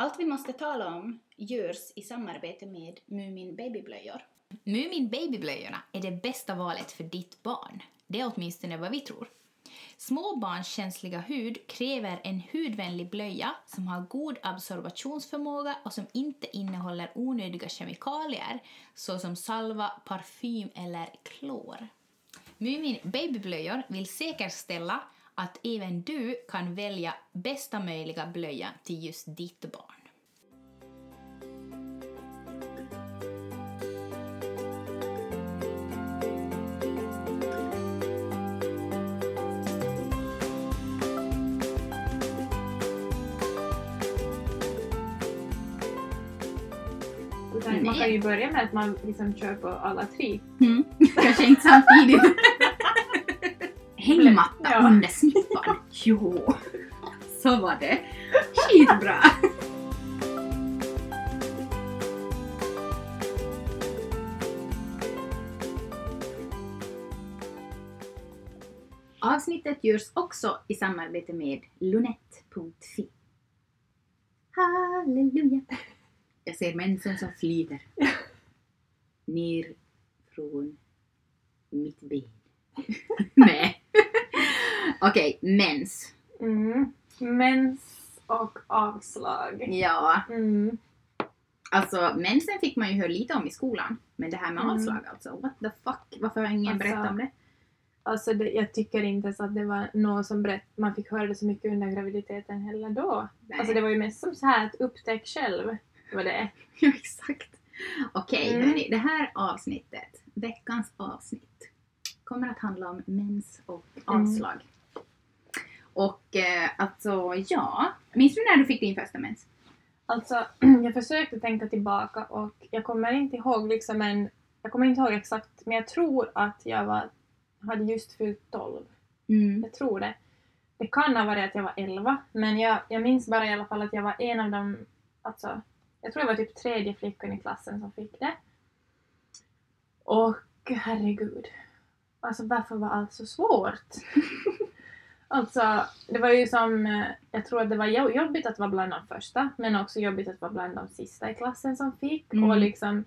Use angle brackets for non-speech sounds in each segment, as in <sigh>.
Allt vi måste tala om görs i samarbete med Mumin Babyblöjor. Mumin Babyblöjorna är det bästa valet för ditt barn. Det är åtminstone vad vi tror. Små barns känsliga hud kräver en hudvänlig blöja som har god absorbationsförmåga och som inte innehåller onödiga kemikalier såsom salva, parfym eller klor. Mumin Babyblöjor vill säkerställa att även du kan välja bästa möjliga blöja till just ditt barn. Man kan ju börja med att man liksom kör på alla tre. Mm. Kanske inte samtidigt. <laughs> Hängmatta Ja. under snippan. Jo, så var det. Skitbra. Avsnittet görs också i samarbete med lunett.fi. Halleluja! Jag ser mensen som flyter ner från mitt ben. <laughs> Nej. <laughs> Okej, mens. Mm. Mens och avslag. Ja, Mm. alltså mensen fick man ju höra lite om i skolan. Men det här med Mm. avslag alltså, what the fuck? Varför har ingen Alltså, berättat om det? Alltså det, jag tycker inte så att det var något som berätt, man fick höra det så mycket under graviditeten heller då. Nej. Alltså det var ju mest som så här att upptäck själv. Det var det. <laughs> Ja, exakt. Okej, Mm. hörni. Det här avsnittet, veckans avsnitt, kommer att handla om mens och Mm. avslag. Och eh, alltså, ja. Minns du när du fick din första mens? Alltså <clears throat> jag försökte tänka tillbaka och jag kommer inte ihåg liksom en, jag kommer inte ihåg exakt men jag tror att jag var, hade just fyllt 12. Mm. Jag tror det. Det kan ha varit att jag var 11 men jag, jag minns bara i alla fall att jag var en av de, alltså jag tror jag var typ tredje flickan i klassen som fick det. Och herregud. Alltså varför var allt så svårt? <laughs> alltså det var ju som, eh, jag tror att det var jo- jobbigt att vara bland de första men också jobbigt att vara bland de sista i klassen som fick Mm. och liksom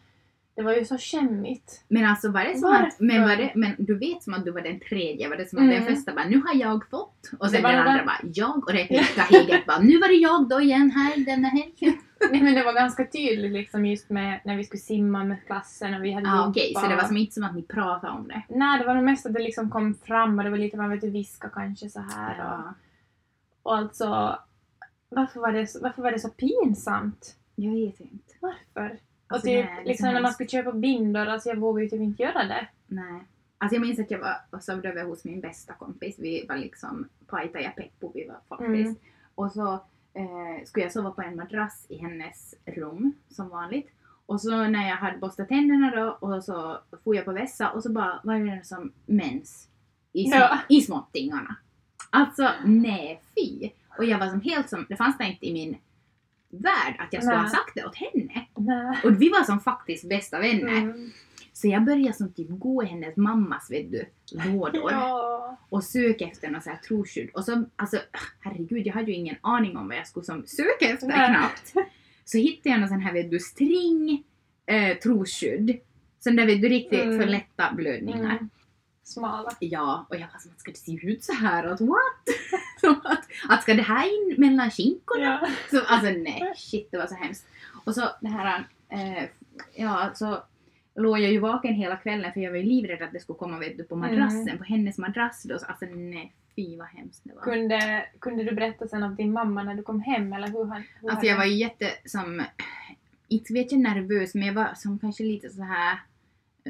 det var ju så skämmigt. Men alltså var det som Varför? att, men, var det, men du vet som att du var den tredje, var det som att den Mm. första bara nu har jag fått och sen den andra den- bara jag och <laughs> Rebecka Heget bara nu var det jag då igen här denna helgen. Nej men det var ganska tydligt liksom just med när vi skulle simma med klassen och vi hade Ah, Okej, jobbat. så det var som inte som att ni pratade om det. Nej, det var nog mest att det liksom kom fram och det var lite man vet viska kanske så här och, Ja, och alltså varför var, det varför var det så pinsamt? jag vet inte. Varför? Alltså, och typ det är liksom så när man skulle köpa bindor, alltså jag vågade ju typ inte göra det. Nej. Alltså jag minns att jag var och sov över hos min bästa kompis. Vi var liksom Paita ja Peppo vi var faktiskt. Mm. Och så eh, skulle jag sova på en madrass i hennes rum som vanligt. Och så när jag hade borstat tänderna då och så får jag på vässa och så bara var det som mens i, små, Ja. i småttingarna. Alltså nej fy! Och jag var som helt som, det fanns det inte i min värld att jag skulle Nej. ha sagt det åt henne. Nej. Och vi var som faktiskt bästa vänner. Mm. Så jag började som typ gå i hennes mammas vet du, lådor Ja. och söka efter något så här troskydd. Och så, alltså herregud, jag hade ju ingen aning om vad jag skulle som söka efter Nej. knappt. Så hittade jag någon sån här vet du, string eh, trosskydd. Sån där vet du riktigt Mm. för lätta blödningar. Mm. Smala. Ja, och jag var som att ska det se ut så här? Att what? <laughs> Som att, att ska det här in mellan skinkorna? Ja. Så, alltså nej, shit det var så hemskt. Och så det här, eh, ja så låg jag ju vaken hela kvällen för jag var ju livrädd att det skulle komma vet du, på madrassen, Mm. på hennes madrass då. Så, alltså nej, fy vad hemskt det var. Kunde, kunde du berätta sen om din mamma när du kom hem eller hur han... Hur Alltså jag var ju jätte som, inte vet jag nervös men jag var som kanske lite så här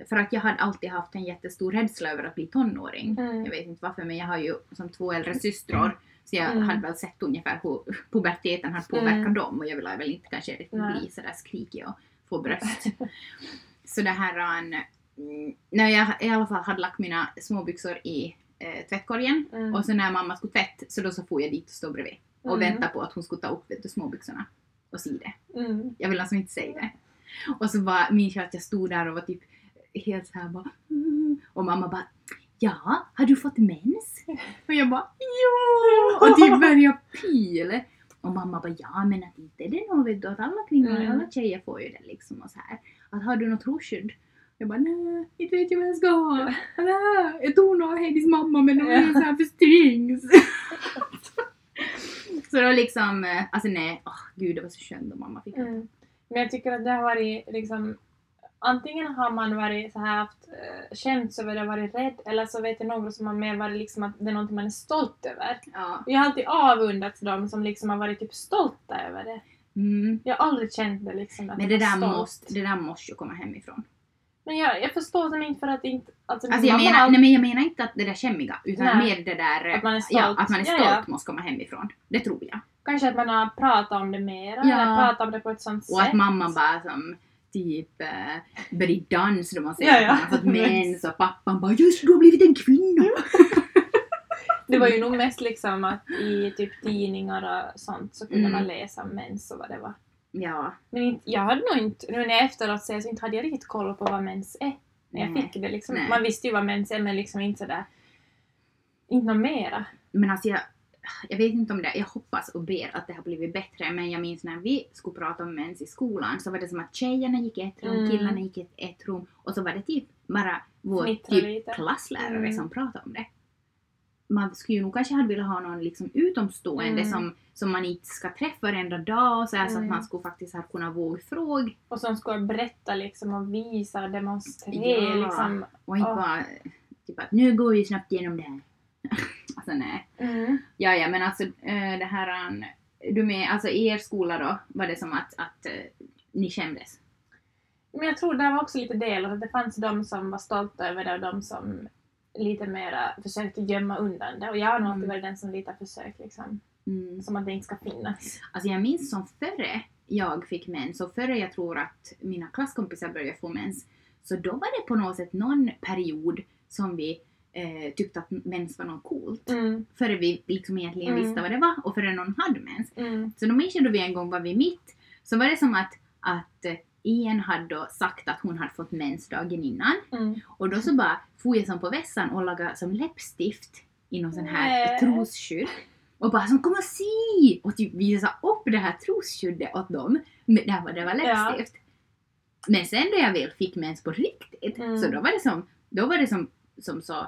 för att jag hade alltid haft en jättestor rädsla över att bli tonåring. Mm. Jag vet inte varför men jag har ju som två äldre systrar så jag Mm. hade väl sett ungefär hur puberteten hade påverkat Mm. dem och jag ville väl inte kanske riktigt Nej. bli sådär skrikig och få bröst. <laughs> så det här an, mm, när jag i alla fall hade lagt mina småbyxor i eh, tvättkorgen Mm. och så när mamma skulle tvätt så då så får jag dit och stå bredvid och Mm. vänta på att hon skulle ta upp vet småbyxorna och sy det. Mm. Jag vill alltså inte säga det. Och så bara minns jag att jag stod där och var typ helt så här bara mm. och mamma bara Ja, har du fått mens? Och jag bara ja! Och typ började pil. Och mamma bara ja men att inte är det något vet du att alla kvinnor, Mm. alla tjejer får ju det liksom och så här. Att har du något trosskydd? Jag bara nej, inte vet jag vad jag ska ha. Nej, jag tog nog av Heidis mamma men de är så här för strings. <laughs> så då liksom, eh, alltså nej, åh gud det var så skönt då mamma fick det. Mm. Men jag tycker att det har varit liksom Antingen har man varit så här haft uh, skämts över det, varit rädd, eller så vet jag några som har mer varit liksom att det är någonting man är stolt över. Ja. Jag har alltid avundats dem som liksom har varit typ stolta över det. Mm. Jag har aldrig känt det liksom. Att Men det där, stolt. måste, det där måste ju komma hemifrån. Men jag, jag förstår som inte för att inte... Alltså, Alltså jag mamma menar, nej, men jag menar inte att det där skämmiga utan Nej. mer det där Att man är stolt. Ja, att man är Ja, stolt ja. måste komma hemifrån. Det tror jag. Kanske att man har pratat om det mera, Ja. eller pratat om det på ett sånt Och att sätt. mamman bara som typ äh, började dansa då man säger Ja, att ja. man har fått mens och pappan bara just du har blivit en kvinna. <laughs> Det var ju nog mest liksom att i typ tidningar och sånt så kunde Mm. man läsa om mens och vad det var. Ja, Men inte, jag hade nog inte, nu när jag efteråt ser så inte hade jag riktigt koll på vad mens är. När jag Nej. fick det liksom. Nej. Man visste ju vad mens är men liksom inte sådär, inte något mera. men alltså jag, jag vet inte om det, jag hoppas och ber att det har blivit bättre men jag minns när vi skulle prata om mens i skolan så var det som att tjejerna gick i ett rum, Mm. killarna gick i ett rum och så var det typ bara vår typ lite. klasslärare Mm. som pratade om det. Man skulle ju nog kanske ha velat ha någon liksom utomstående Mm. som, som man inte ska träffa varenda dag och så, här, så att Mm. man skulle faktiskt ha kunnat våga fråga Och som skulle berätta liksom och visa och demonstrera Ja. liksom. och inte bara typ att nu går vi snabbt igenom det här. <laughs> alltså nej. Mm. Ja, ja, men alltså eh, det här... an- Du med, alltså i er skola då, var det som att, att eh, ni kändes? Men jag tror det var också lite delat, att det fanns de som var stolta över det och de som lite mera försökte gömma undan det. Och jag har nog alltid Mm. varit den som lite har försökt liksom. Mm. Som att det inte ska finnas. Alltså jag minns som före jag fick mens och före jag tror att mina klasskompisar började få mens, så då var det på något sätt någon period som vi eh, tyckte att mens var något coolt. Mm. Före vi liksom egentligen Mm. visste vad det var och före någon hade mens. Mm. Så då minns jag då vi en gång var vi mitt, så var det som att, att eh, en hade då sagt att hon hade fått mens dagen innan Mm. och då så bara for jag som på vässan och lagade som läppstift i någon sån här Nej. trosskydd. Och bara som kom och se! Och typ visa upp det här trosskyddet åt dem. Men där var det var läppstift. Men sen då jag väl fick mens på riktigt Mm. så då var det som, då var det som, som så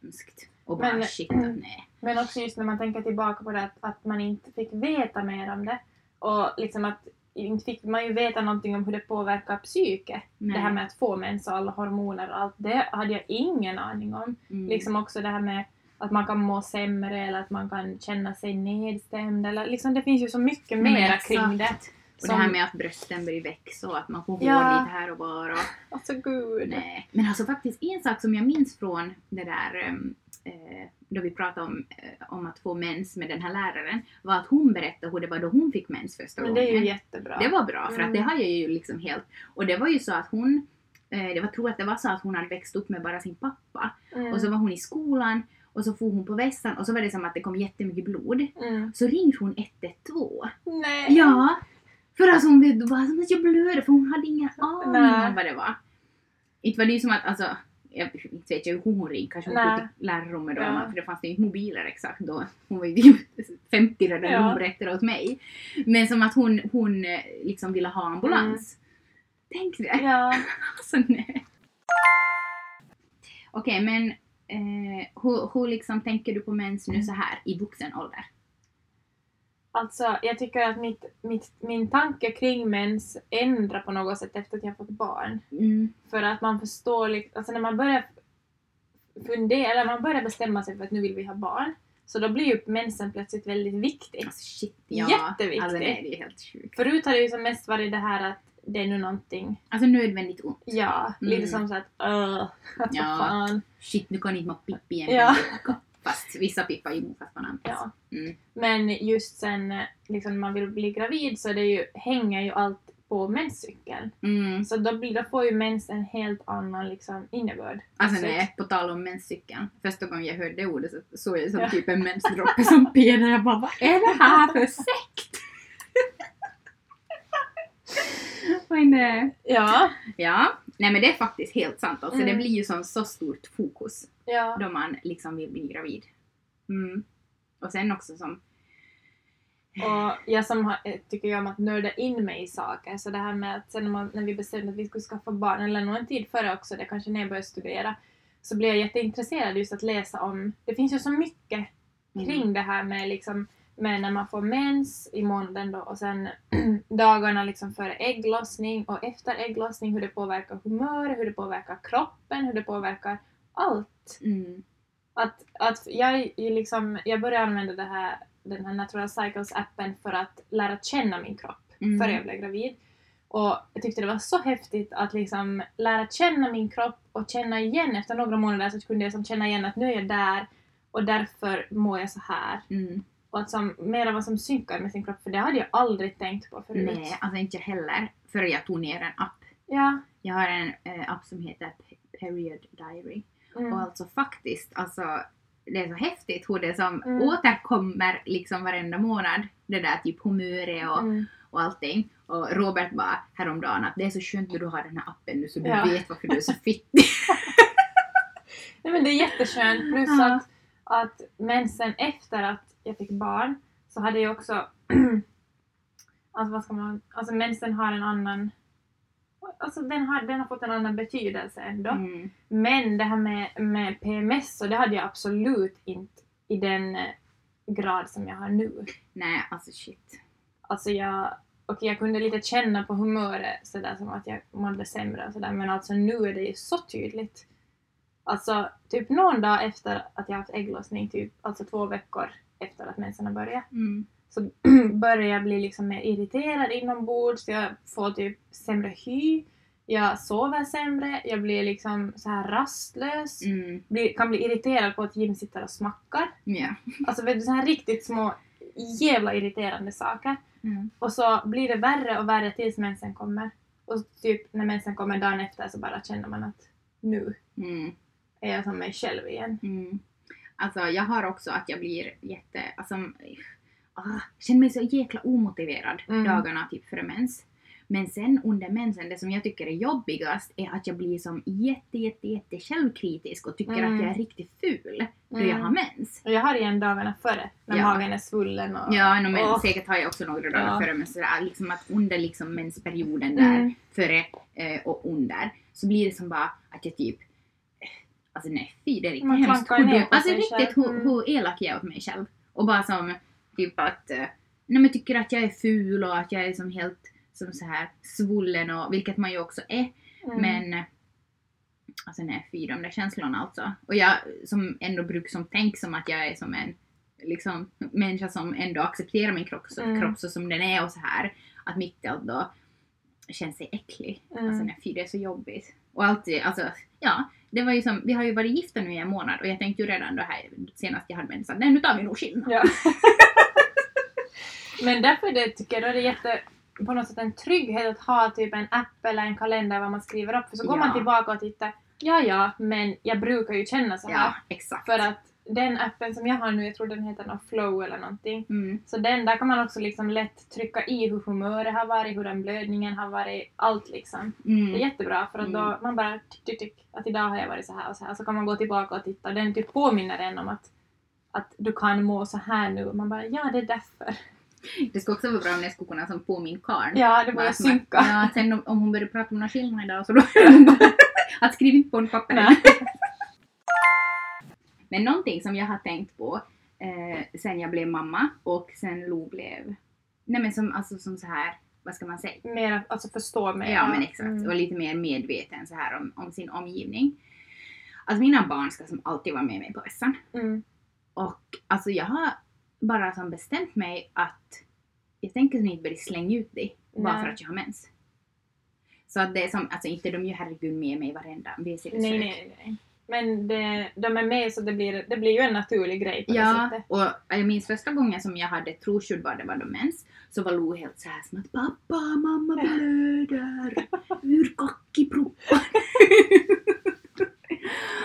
hemskt. Och bara Men- shit nej. Men också just när man tänker tillbaka på det att, att man inte fick veta mer om det. Och liksom att inte fick man ju veta någonting om hur det påverkar psyket. nej. Det här med att få mens och alla hormoner och allt. Det hade jag ingen aning om. Mm. Liksom också det här med att man kan må sämre eller att man kan känna sig nedstämd. Eller liksom det finns ju så mycket exakt. kring det. Och det här med att brösten börjar växa och att man får hår Ja. lite här och var. Och, Alltså gud. Nej. Men alltså faktiskt en sak som jag minns från det där um, eh, då vi pratade om, eh, om att få mens med den här läraren var att hon berättade hur det var då hon fick mens första Men det är gången. ju jättebra. Det var bra för att Mm. det har jag ju liksom helt och det var ju så att hon eh, det var, tror att det var så att hon hade växt upp med bara sin pappa Mm. och så var hon i skolan och så for hon på vässan och så var det som att det kom jättemycket blod. Mm. Så ringde hon 112 Nej. Ja! För att hon vet bara som att jag blöder för hon hade ingen aning om vad det var. Inte var det ju som att, alltså, jag inte vet jag hur hon ringde, kanske hon Nej. gick till lärarrummet då, Ja. för det fanns ju inte mobiler exakt då. Hon var ju typ 50 redan när Ja. hon berättade åt mig. Men som att hon, hon eh, liksom ville ha ambulans. Tänk det! Mm. Ja. <laughs> Alltså nej. Okej men eh, hur, hur liksom tänker du på mens nu så här i vuxen ålder? Alltså, jag tycker att mitt, mitt, min tanke kring mens ändrar på något sätt efter att jag fått barn. Mm. För att man förstår, alltså när man börjar fundera, eller man börjar bestämma sig för att nu vill vi ha barn, så då blir ju mensen plötsligt väldigt viktig. Alltså shit ja. Jätteviktigt. Alltså nej, det är helt sjukt. Förut har det ju som mest varit det här att det är nu någonting, Alltså nödvändigt ont. ja, Mm. lite som så att öh, att <laughs> Ja. fan. Shit, nu kan inte man pippi igen. Ja. Fast vissa pippar ju fast man andas. Ja. Mm. Men just sen eh, liksom, när man vill bli gravid så det ju, hänger ju allt på menscykeln. Mm. Så då, blir, då får ju mens en helt annan liksom, innebörd. Alltså Så- nej, på tal om menscykeln. Första gången jag hörde det ordet så såg jag som Ja. typ en mensdroppe som <laughs> peder. Jag bara, vad är det här för sekt? <laughs> Men, Ja, ja, nej men det är faktiskt helt sant. Alltså, Mm. Det blir ju som så stort fokus ja. då man liksom vill bli gravid. Mm. Och sen också som Och jag som har, eh, tycker ju om att nörda in mig i saker, så det här med att sen när, man, när vi bestämde att vi skulle skaffa barn, eller nog en tid före också, det kanske när jag började studera, så blev jag jätteintresserad just att läsa om, det finns ju så mycket kring Mm. det här med liksom med när man får mens i månaden då och sen <clears throat> dagarna liksom före ägglossning och efter ägglossning, hur det påverkar humöret, hur det påverkar kroppen, hur det påverkar allt. Mm. Att, att jag, liksom, jag började använda det här, den här Natural Cycles-appen för att lära känna min kropp Mm. före jag blev gravid. Och jag tyckte det var så häftigt att liksom lära känna min kropp och känna igen efter några månader så kunde jag som känna igen att nu är jag där och därför mår jag så här. Mm. Och att som, mera vad som synkar med sin kropp för det hade jag aldrig tänkt på förut. Nej, alltså inte jag heller. Förrän jag tog ner en app. Ja. Jag har en eh, app som heter Pe- Period Diary. Mm. Och alltså faktiskt, alltså det är så häftigt hur det som Mm. återkommer liksom varenda månad. Det där typ humöret och, Mm. och allting. Och Robert bara häromdagen att det är så skönt när du har den här appen nu så du Ja. vet varför du är så <laughs> fittig. Nej men det är jätteskönt. Plus Ja. att, att mensen efter att jag fick barn så hade jag också... <clears throat> alltså vad ska man... Alltså mensen har en annan... Alltså den har, den har fått en annan betydelse ändå. Mm. Men det här med, med PMS så det hade jag absolut inte i den eh, grad som jag har nu. Nej, alltså shit. Alltså jag... Och jag kunde lite känna på humöret sådär som att jag mådde sämre och sådär men alltså nu är det ju så tydligt. Alltså typ någon dag efter att jag haft ägglossning, typ alltså två veckor efter att menserna började, Mm. Så <clears throat> börjar jag bli liksom mer irriterad inombords, jag får typ sämre hy, jag sover sämre, jag blir liksom så här rastlös, Mm. blir, kan bli irriterad på att Jim sitter och smackar. Ja. Alltså vet du, så här riktigt små jävla irriterande saker. Mm. Och så blir det värre och värre tills mensen kommer. Och typ när mensen kommer dagen efter så bara känner man att nu Mm. är jag som mig själv igen. Mm. Alltså jag har också att jag blir jätte, alltså, ah, känner mig så jäkla omotiverad Mm. dagarna typ före mens. Men sen under mensen, det som jag tycker är jobbigast är att jag blir som jätte, jätte, jätte självkritisk och tycker Mm. att jag är riktigt ful då Mm. jag har mens. Och jag har igen dagarna före, när Ja. magen är svullen och... Ja, no, men Åh. säkert har jag också några dagar Ja. före men sådär, liksom att under liksom mensperioden där, Mm. före eh, och under, så blir det som bara att jag typ Alltså nej fy det är riktigt Man hemskt. Hur alltså riktigt hur, Mm. hur elak jag är åt mig själv. Och bara som typ att, eh, nej men tycker att jag är ful och att jag är som helt som så här svullen och vilket man ju också är. Mm. Men eh, alltså nej fy de där känslorna alltså. Och jag som ändå brukar som tänk som att jag är som en liksom människa som ändå accepterar min kropp, så, Mm. kropp så som den är och så här. Att mitt i allt då känns sig äcklig. Mm. Alltså nej fy det är så jobbigt. Och alltid, alltså ja. Det var ju som, vi har ju varit gifta nu i en månad och jag tänkte ju redan då här senast jag hade mens att nej nu tar vi nog skillnad. Ja. <laughs> Men därför är det, tycker jag då är det jätte, på något sätt en trygghet att ha typ en app eller en kalender var man skriver upp. För så går Ja. man tillbaka och tittar. Ja, ja, men jag brukar ju känna så här. Ja, exakt. För att den appen som jag har nu, jag tror den heter någon Flow eller någonting. Mm. Så den, där kan man också liksom lätt trycka i hur humöret har varit, hur den blödningen har varit, allt liksom. Det är Mm. jättebra för att då Mm. man bara tick, tick, tick, att idag har jag varit så här och så här. Så kan man gå tillbaka och titta. Den typ påminner en om att, att du kan må så här nu. Man bara ja, det är därför. Det skulle också vara bra om jag skulle kunna som på min karn. Ja, det börjar synka. Ja, sen om, om hon börjar prata om skillnad idag så då <laughs> att skriva inte på en papper. Men någonting som jag har tänkt på eh, sen jag blev mamma och sen Lo blev... Nej men som, alltså, som så här, vad ska man säga? Mer alltså förstå mig. Ja men exakt, Mm. och lite mer medveten så här om, om sin omgivning. Att mina barn ska som alltid vara med mig på resan. Mm. Och alltså jag har bara som bestämt mig att jag tänker inte börja slänga ut det bara för att jag har mens. Så att det är som, alltså inte de ju herregud med mig varenda WC-besök. Nej, nej, nej. Men det, de är med så det blir, det blir ju en naturlig grej på det Ja, sättet. och jag minns första gången som jag hade trosskydd var det var då mens, så var Lo helt såhär som att pappa, mamma blöder, ur kackiproppan.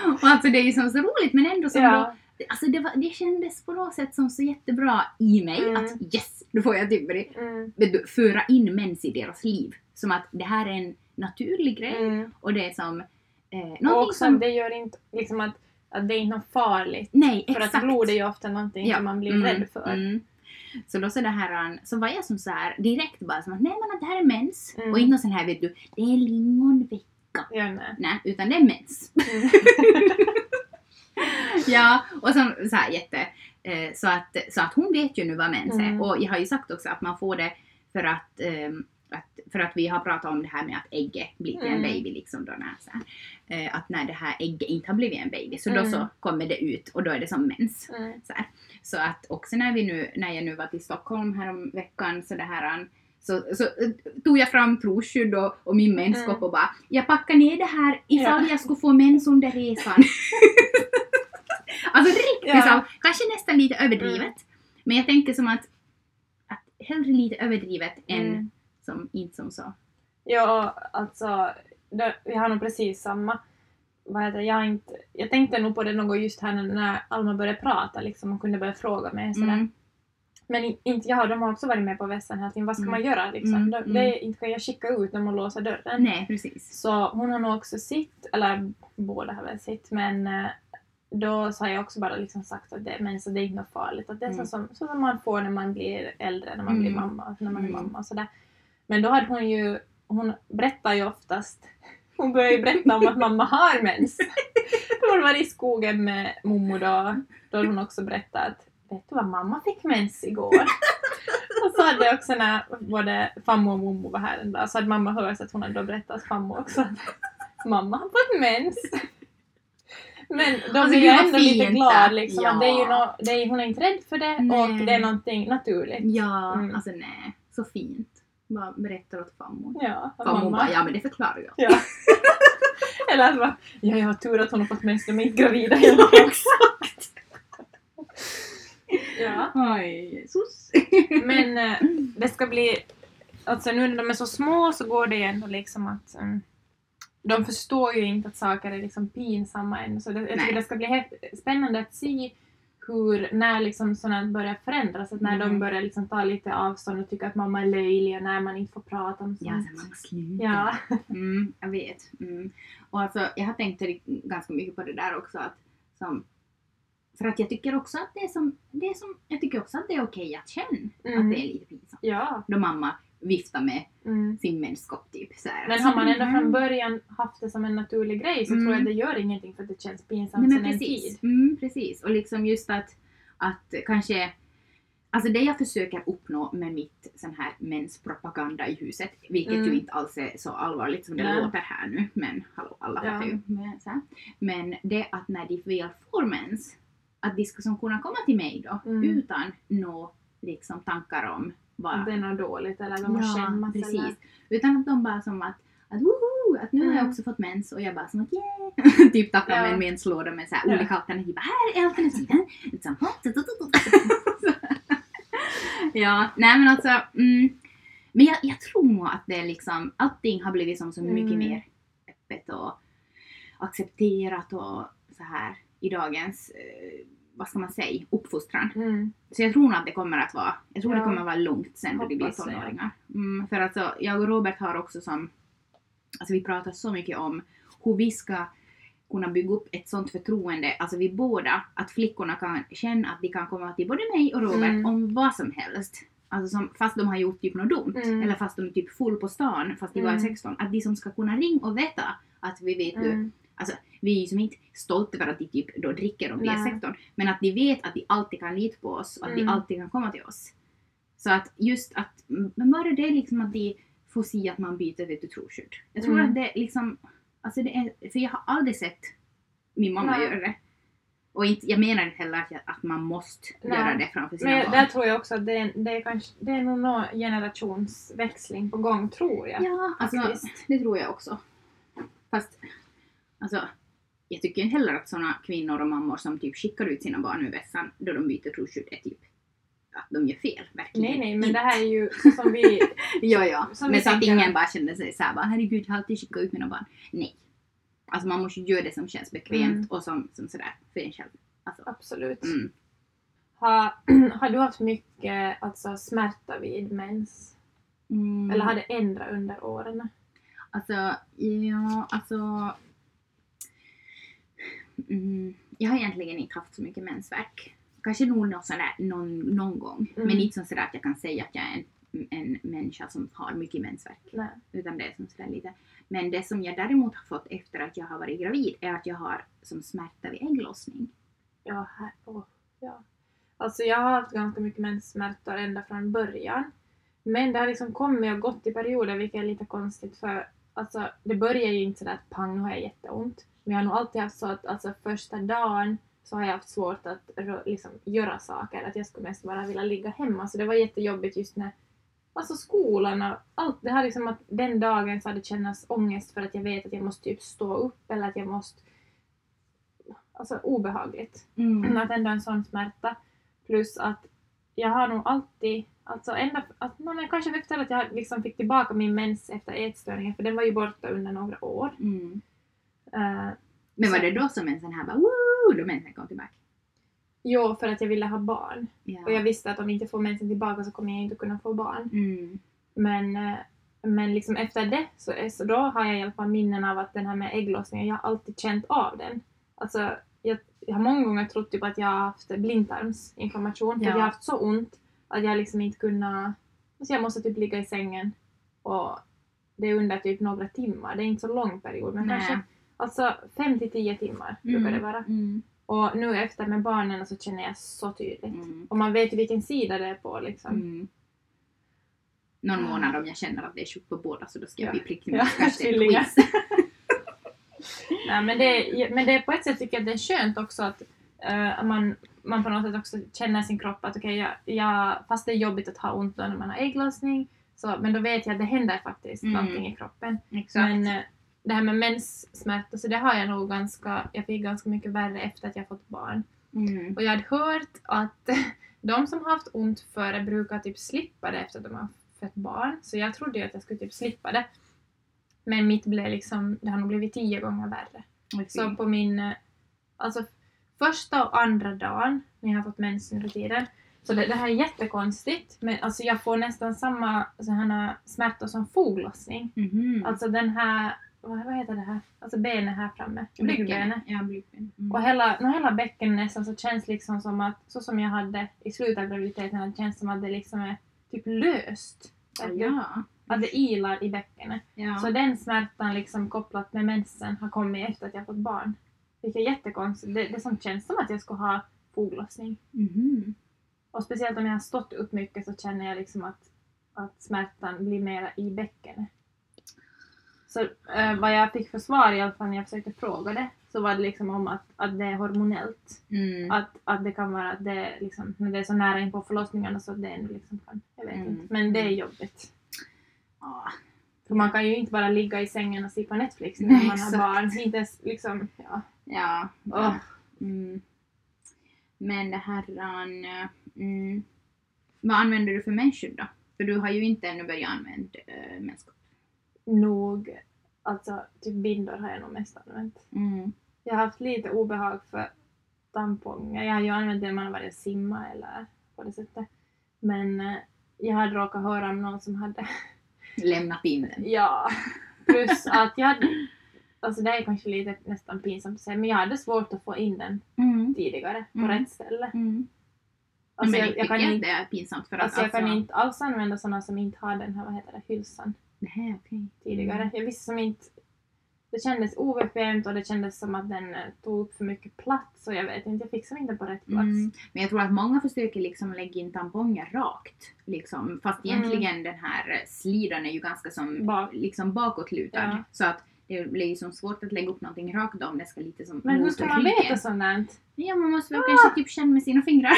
<laughs> och alltså det är ju som så roligt men ändå som då Ja. Alltså det, var, det kändes på något sätt som så jättebra i mig Mm. att yes, nu får jag typ börja Mm. föra in mens i deras liv. Som att det här är en naturlig grej Mm. och det är som eh, Och också som... det gör inte liksom att, att det är inte något farligt. Nej, För exakt. att blod är ju ofta någonting Ja, som man blir mm, rädd för. Mm. Så då så det här, så var jag som så här direkt bara som att nej men att det här är mens. Mm. Och inte någon sån här vet du, det är lingonvecka. Ja, nej. Nej, utan det är mens. Mm. <laughs> ja, och så, så här jätte... Eh, så, att, så att hon vet ju nu vad mens är. Mm. Och jag har ju sagt också att man får det för att, ehm, att, för att vi har pratat om det här med att ägget blir till en Mm. baby. Liksom då när, så här, eh, att när det här ägget inte har blivit en baby så då Mm. så kommer det ut och då är det som mens. Mm. Så, här. så att också när, vi nu, när jag nu var till Stockholm härom veckan så det här så, så eh, tog jag fram trosskydd och, och min menskopp Mm. och bara jag packar ner det här ifall Ja. jag skulle få mens under resan. <laughs> alltså riktigt Ja. så, kanske nästan lite överdrivet. Mm. Men jag tänker som att, att hellre lite överdrivet än Mm. Som inte som så. Ja, alltså, det, vi har nog precis samma. Vad heter, jag, inte, jag tänkte nog på det något just här när- Alma började prata liksom, och kunde börja fråga mig sådär. Mm. Men inte jag, de har också varit med på vässan hela tiden. Vad ska Mm. man göra liksom? Mm, Det, mm. det, inte kan jag skicka ut dem och låsa dörren. Nej, precis. Så hon har nog också sitt, eller båda har väl sitt, men eh, då så har jag också bara liksom sagt att det, men så det är inte farligt. Att det är Mm. så, som, så som man får när man blir äldre, när man Mm. blir mamma, när man är Mm. mamma och sådär. Men då hade hon ju, hon berättar ju oftast, hon börjar ju berätta om att mamma har mens. Då hon var i skogen med mommo då, då hade hon också berättat att vet du vad mamma fick mens igår? och så hade också när både fammo och mommo var här en dag så hade mamma hört att hon hade då berättat fammo också att mamma har fått mens. Men då Alltså, blir vad ändå lite fint glad det. liksom Ja. att det är ju no, det är, hon är inte rädd för det Nej. och det är någonting naturligt. Ja, Mm. alltså nej. Så fint. Bara berättar åt farmor. Ja, Farmor bara, ja men det förklarar jag. Ja. <laughs> Eller att bara, ja jag har tur att hon har fått mens, de är inte gravida hela Exakt! <laughs> Ja. Oj, Jesus. Men eh, det ska bli, alltså nu när de är så små så går det ju ändå liksom att um, de förstår ju inte att saker är liksom pinsamma än. Så det, jag tycker det ska bli spännande att se hur, när liksom sådant börjar förändras, att när Mm. de börjar liksom ta lite avstånd och tycka att mamma är löjlig och när man inte får prata om Ja, sånt. så mamma sluta. Ja. <laughs> Mm, jag vet. Mm. Och alltså, jag har tänkt ganska mycket på det där också. Att, som, för att jag tycker också att det är som, det är som jag tycker också att det är okej att känna Mm. att det är lite pinsamt. Ja. Då mamma viftar med Mm. sin menskopp typ. Så här. Men har man ändå Mm. från början haft det som en naturlig grej så Mm. tror jag att det gör ingenting för att det känns pinsamt Nej, sen men en precis. tid. Mm, precis. Och liksom just att, att kanske Alltså det jag försöker uppnå med mitt sån här menspropaganda i huset, vilket Mm. ju inte alls är så allvarligt som det Nej. låter här nu, men hallå, alla Ja. fattar ju. Men, så här. men det att när de väl får mens, att de ska som kunna komma till mig då Mm. utan nå liksom tankar om Att det är något dåligt eller de måste skämmas precis. eller... Utan att de bara som att att, woho, att nu har jag Mm. också fått mens och jag bara som att yeah! <laughs> typ tar fram Ja. en menslåda med så här Ja. olika alternativ. Här är alternativen! <laughs> Ja, nej men alltså. Mm, men jag, jag tror nog att det liksom, allting har blivit som så mycket Mm. mer öppet och accepterat och så här i dagens, eh, vad ska man säga, uppfostran. Mm. Så jag tror nog att det kommer att vara, jag tror Ja. det kommer att vara lugnt sen då de blir tonåringar. Mm, för alltså, jag och Robert har också som, alltså vi pratar så mycket om hur vi ska kunna bygga upp ett sånt förtroende, alltså vi båda, att flickorna kan känna att de kan komma till både mig och Robert Mm. om vad som helst. Alltså som, fast de har gjort typ något dumt, Mm. eller fast de är typ full på stan, fast de var Mm. 16, att de som ska kunna ringa och veta att vi vet Mm. Alltså, vi är ju som inte stolta över att de typ då dricker om vi är. 16. Men att de vet att de alltid kan lita på oss och att Mm. de alltid kan komma till oss. Så att just att, men bara det liksom att de får se att man byter vet du, troskydd. Jag tror Mm. att det liksom, alltså det är, för jag har aldrig sett min mamma Nej. göra det. Och inte, jag menar inte heller att, att man måste Nej. göra det framför sina Men barn. där tror jag också att det är, det är, kanske, det är nog någon generationsväxling på gång, tror jag. Ja, alltså faktiskt. det tror jag också. Fast, alltså, jag tycker inte heller att såna kvinnor och mammor som typ skickar ut sina barn ur vässan då de byter troskydd är typ att de gör fel. Verkligen Nej, nej, men det här är ju som vi... <laughs> Ja, ja. som men så att ingen bara känner sig såhär bara herregud jag har alltid skickat ut mina barn. Nej. Alltså man måste göra det som känns bekvämt Mm. och som, som sådär för en själv. Alltså, Absolut. mm. Har, <clears throat> har du haft mycket alltså, smärta vid mens? Mm. Eller har det ändrat under åren? Alltså, ja, alltså... Mm, jag har egentligen inte haft så mycket mensvärk. kanske nog någon, sån där, någon, någon gång. Mm. Men inte som sådär att jag kan säga att jag är en, en människa som har mycket mensvärk. Nej. Utan det är som sådär lite. Men det som jag däremot har fått efter att jag har varit gravid är att jag har som smärta vid ägglossning. Ja, här, åh, ja. Alltså jag har haft ganska mycket menssmärtor ända från början. Men det har liksom kommit och gått i perioder vilket är lite konstigt för alltså, det börjar ju inte sådär att pang har jag jätteont. Men jag har nog alltid haft så att alltså, första dagen så har jag haft svårt att liksom, göra saker. Att jag skulle mest bara vilja ligga hemma. Så det var jättejobbigt just när Alltså skolan och allt. Det har liksom att den dagen så hade det känts ångest för att jag vet att jag måste typ stå upp eller att jag måste... Alltså obehagligt. Mm. <clears throat> Att ändå en sån smärta. Plus att jag har nog alltid, alltså ända, att, men kanske efter att jag liksom fick tillbaka min mens efter ätstörningen, för den var ju borta under några år. Mm. Uh, Men var Så- det då som mensen här bara woo, då mensen kom tillbaka? jo, för att jag ville ha barn. Ja. Och jag visste att om jag inte får mensen tillbaka så kommer jag inte kunna få barn. Mm. Men, eh, men liksom efter det så, är- så då har jag i alla fall minnen av att den här med ägglossningen, jag har alltid känt av den. Alltså, jag, jag har många gånger trott typ att jag har haft blindtarmsinflammation för Ja. jag har haft så ont att jag liksom inte kunnat... Alltså jag måste typ ligga i sängen och det är under typ några timmar. Det är inte så lång period men Nej. kanske alltså 5 till 10 timmar brukar det vara. Mm. Och nu efter med barnen så känner jag så tydligt. Mm. Och man vet ju vilken sida det är på liksom. Mm. Någon månad om jag känner att det är sjukt på båda så då ska jag Ja. bli prickig Ja. <laughs> <laughs> Nej, men, det, men det på ett sätt tycker jag det är skönt också att eh, man, man på något sätt också känner sin kropp att okej, jag, jag, fast det är jobbigt att ha ont då när man har ägglossning, så, men då vet jag att det händer faktiskt Mm. någonting i kroppen. Exakt. Men eh, det här med menssmärta, så det har jag nog ganska, jag fick ganska mycket värre efter att jag fått barn. Mm. Och jag hade hört att <laughs> de som har haft ont före brukar typ slippa det efter att de har fött barn. Så jag trodde ju att jag skulle typ slippa det. Men mitt blev liksom, det har nog blivit tio gånger värre. Oj, fy. Så på min, alltså första och andra dagen när jag har fått mens nu för tiden. Så det, det här är jättekonstigt. Men alltså jag får nästan samma sådana smärtor som foglossning. Mhm. Alltså den här, vad, heter det här? Alltså benet här framme. Ryggbenet. Ja, blygdben. Mm. Och hela, no, hela bäcken nästan så känns liksom som att, så som jag hade i slutet av graviditeten, det känns som att det liksom är typ löst. Ja. Att det ilar i bäckenet. ja. Så den smärtan liksom kopplat med mensen har kommit efter att jag fått barn. Vilket är jättekonstigt. Det, det som känns som att jag skulle ha foglossning. Mhm. Och speciellt om jag har stått upp mycket så känner jag liksom att, att smärtan blir mera i bäckenet. Så eh, vad jag fick för svar i alla fall när jag försökte fråga det så var det liksom om att, att det är hormonellt. Mm. Att, att det kan vara att det är liksom, när det är så nära in på förlossningarna så det ändå liksom kan, jag vet Mm. inte. Men det är jobbigt. Ja. För man kan ju inte bara ligga i sängen och se på Netflix <laughs> när Nej, man har exakt. barn. Inte ens liksom, ja. Ja. Åh. Mm. Men det här... Mm. Vad använder du för mensskydd då? För du har ju inte ännu börjat använda äh, menskopp. Nog, alltså typ bindor har jag nog mest använt. Mm. Jag har haft lite obehag för tamponger. Jag har ju använt det när man har varit och simma eller på det sättet. Men eh, jag hade råkat höra om någon som hade, <laughs> Lämnat in den. ja, plus att jag hade, alltså det är kanske lite nästan pinsamt att säga, men jag hade svårt att få in den Mm. tidigare på Mm. rätt ställe. Mm. Alltså men jag, jag, jag, kan inte, det är pinsamt för att alltså jag kan inte alls använda sådana som inte har den här, vad heter det, hylsan Nej, okej. tidigare. Mm. Jag visste som inte det kändes obekvämt och det kändes som att den eh, tog upp för mycket plats och jag vet inte, jag fick som inte på rätt plats. Mm. Men jag tror att många försöker liksom lägga in tamponger rakt. Liksom. Fast Mm. egentligen den här slidan är ju ganska som Bak. liksom bakåtlutad. Ja. Så att det blir ju som svårt att lägga upp någonting rakt om det ska lite som Men hur ska man veta sånt? Ja, man måste väl kanske typ känna med sina fingrar. <laughs>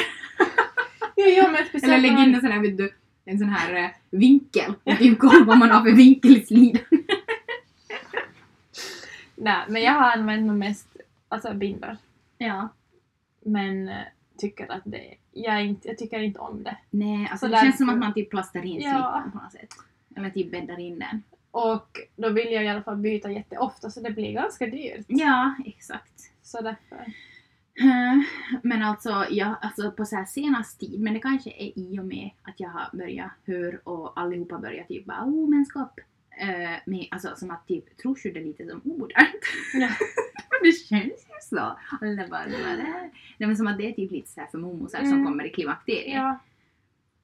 Jo, jo, men Eller lägga in en sån här, vet du, en sån här eh, vinkel. Och typ kolla vad man har för vinkel i slidan. <laughs> Nej, men jag har använt nog mest alltså bindor. Ja. Men eh, tycker att det, jag, är inte, jag tycker inte om det. Nej, alltså Så det känns därför- som att man typ plastar in Ja. slippan på något sätt. Eller typ bäddar in den. Och då vill jag i alla fall byta jätteofta så det blir ganska dyrt. Ja, exakt. Så därför. Eh, <laughs> Men alltså, ja, alltså på så här senast tid, men det kanske är i och med att jag har börjat höra och allihopa börjat typ bara oh menskopp. Uh, med, alltså som att typ troskydd är lite som omodernt. <laughs> Ja. <laughs> det känns ju så. Det bara, det bara, det. Nej, men som att det är typ lite så här för momosar som Mm. kommer i klimakteriet. Ja.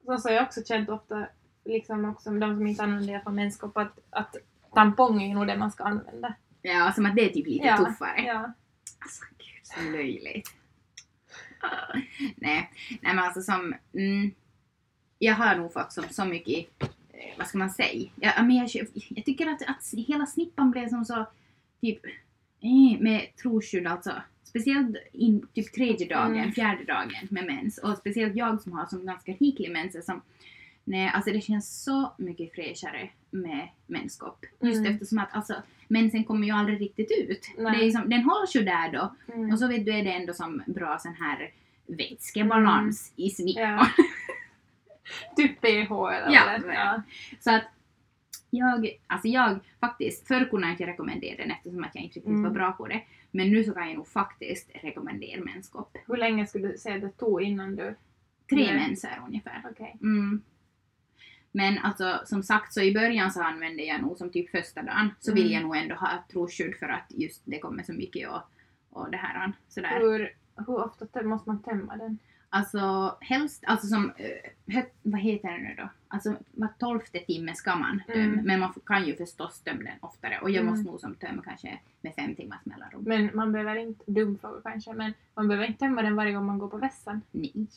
Så, så har jag också känt ofta, liksom också med de som inte använder alla fall menskopp, att, att tampong är nog det man ska använda. Ja, som att det är typ lite Ja, tuffare. Ja. Alltså så löjligt. Nej, nej men alltså som... Mm, jag har nog fått som, så mycket, eh, vad ska man säga? Ja, men jag, jag tycker att, att hela snippan blev som så typ eh, med trosskydd alltså. Speciellt in, typ tredje dagen, Mm. fjärde dagen med mens. Och speciellt jag som har som ganska riklig mens. Som, nej, alltså det känns så mycket fräschare med menskopp. Just Mm. eftersom att alltså, mensen kommer ju aldrig riktigt ut. Nej. Det är som, den hålls ju där då. Mm. Och så vet du är det ändå som bra sån här vätskebalans i snippan. Ja. <laughs> typ PH eller Ja, ja. Så att jag, alltså jag faktiskt, förr kunde jag inte rekommendera den eftersom att jag inte riktigt Mm. var bra på det. Men nu så kan jag nog faktiskt rekommendera menskopp. Hur länge skulle du säga det tog innan du... Tre menser ungefär. Okej. Mm. Men alltså som sagt så i början så använde jag nog som typ första dagen så vill Mm. jag nog ändå ha ett trosskydd för att just det kommer så mycket och, och det här sådär. Hur, hur ofta måste man tömma den? Alltså helst, alltså som, eh, vad heter det nu då? Alltså var tolfte timme ska man tömma, Mm. men man kan ju förstås tömma den oftare och jag Mm. måste nog som tömma kanske med fem timmars mellanrum. Men man behöver inte, dum fråga kanske, men man behöver inte tömma den varje gång man går på vässan. Nej.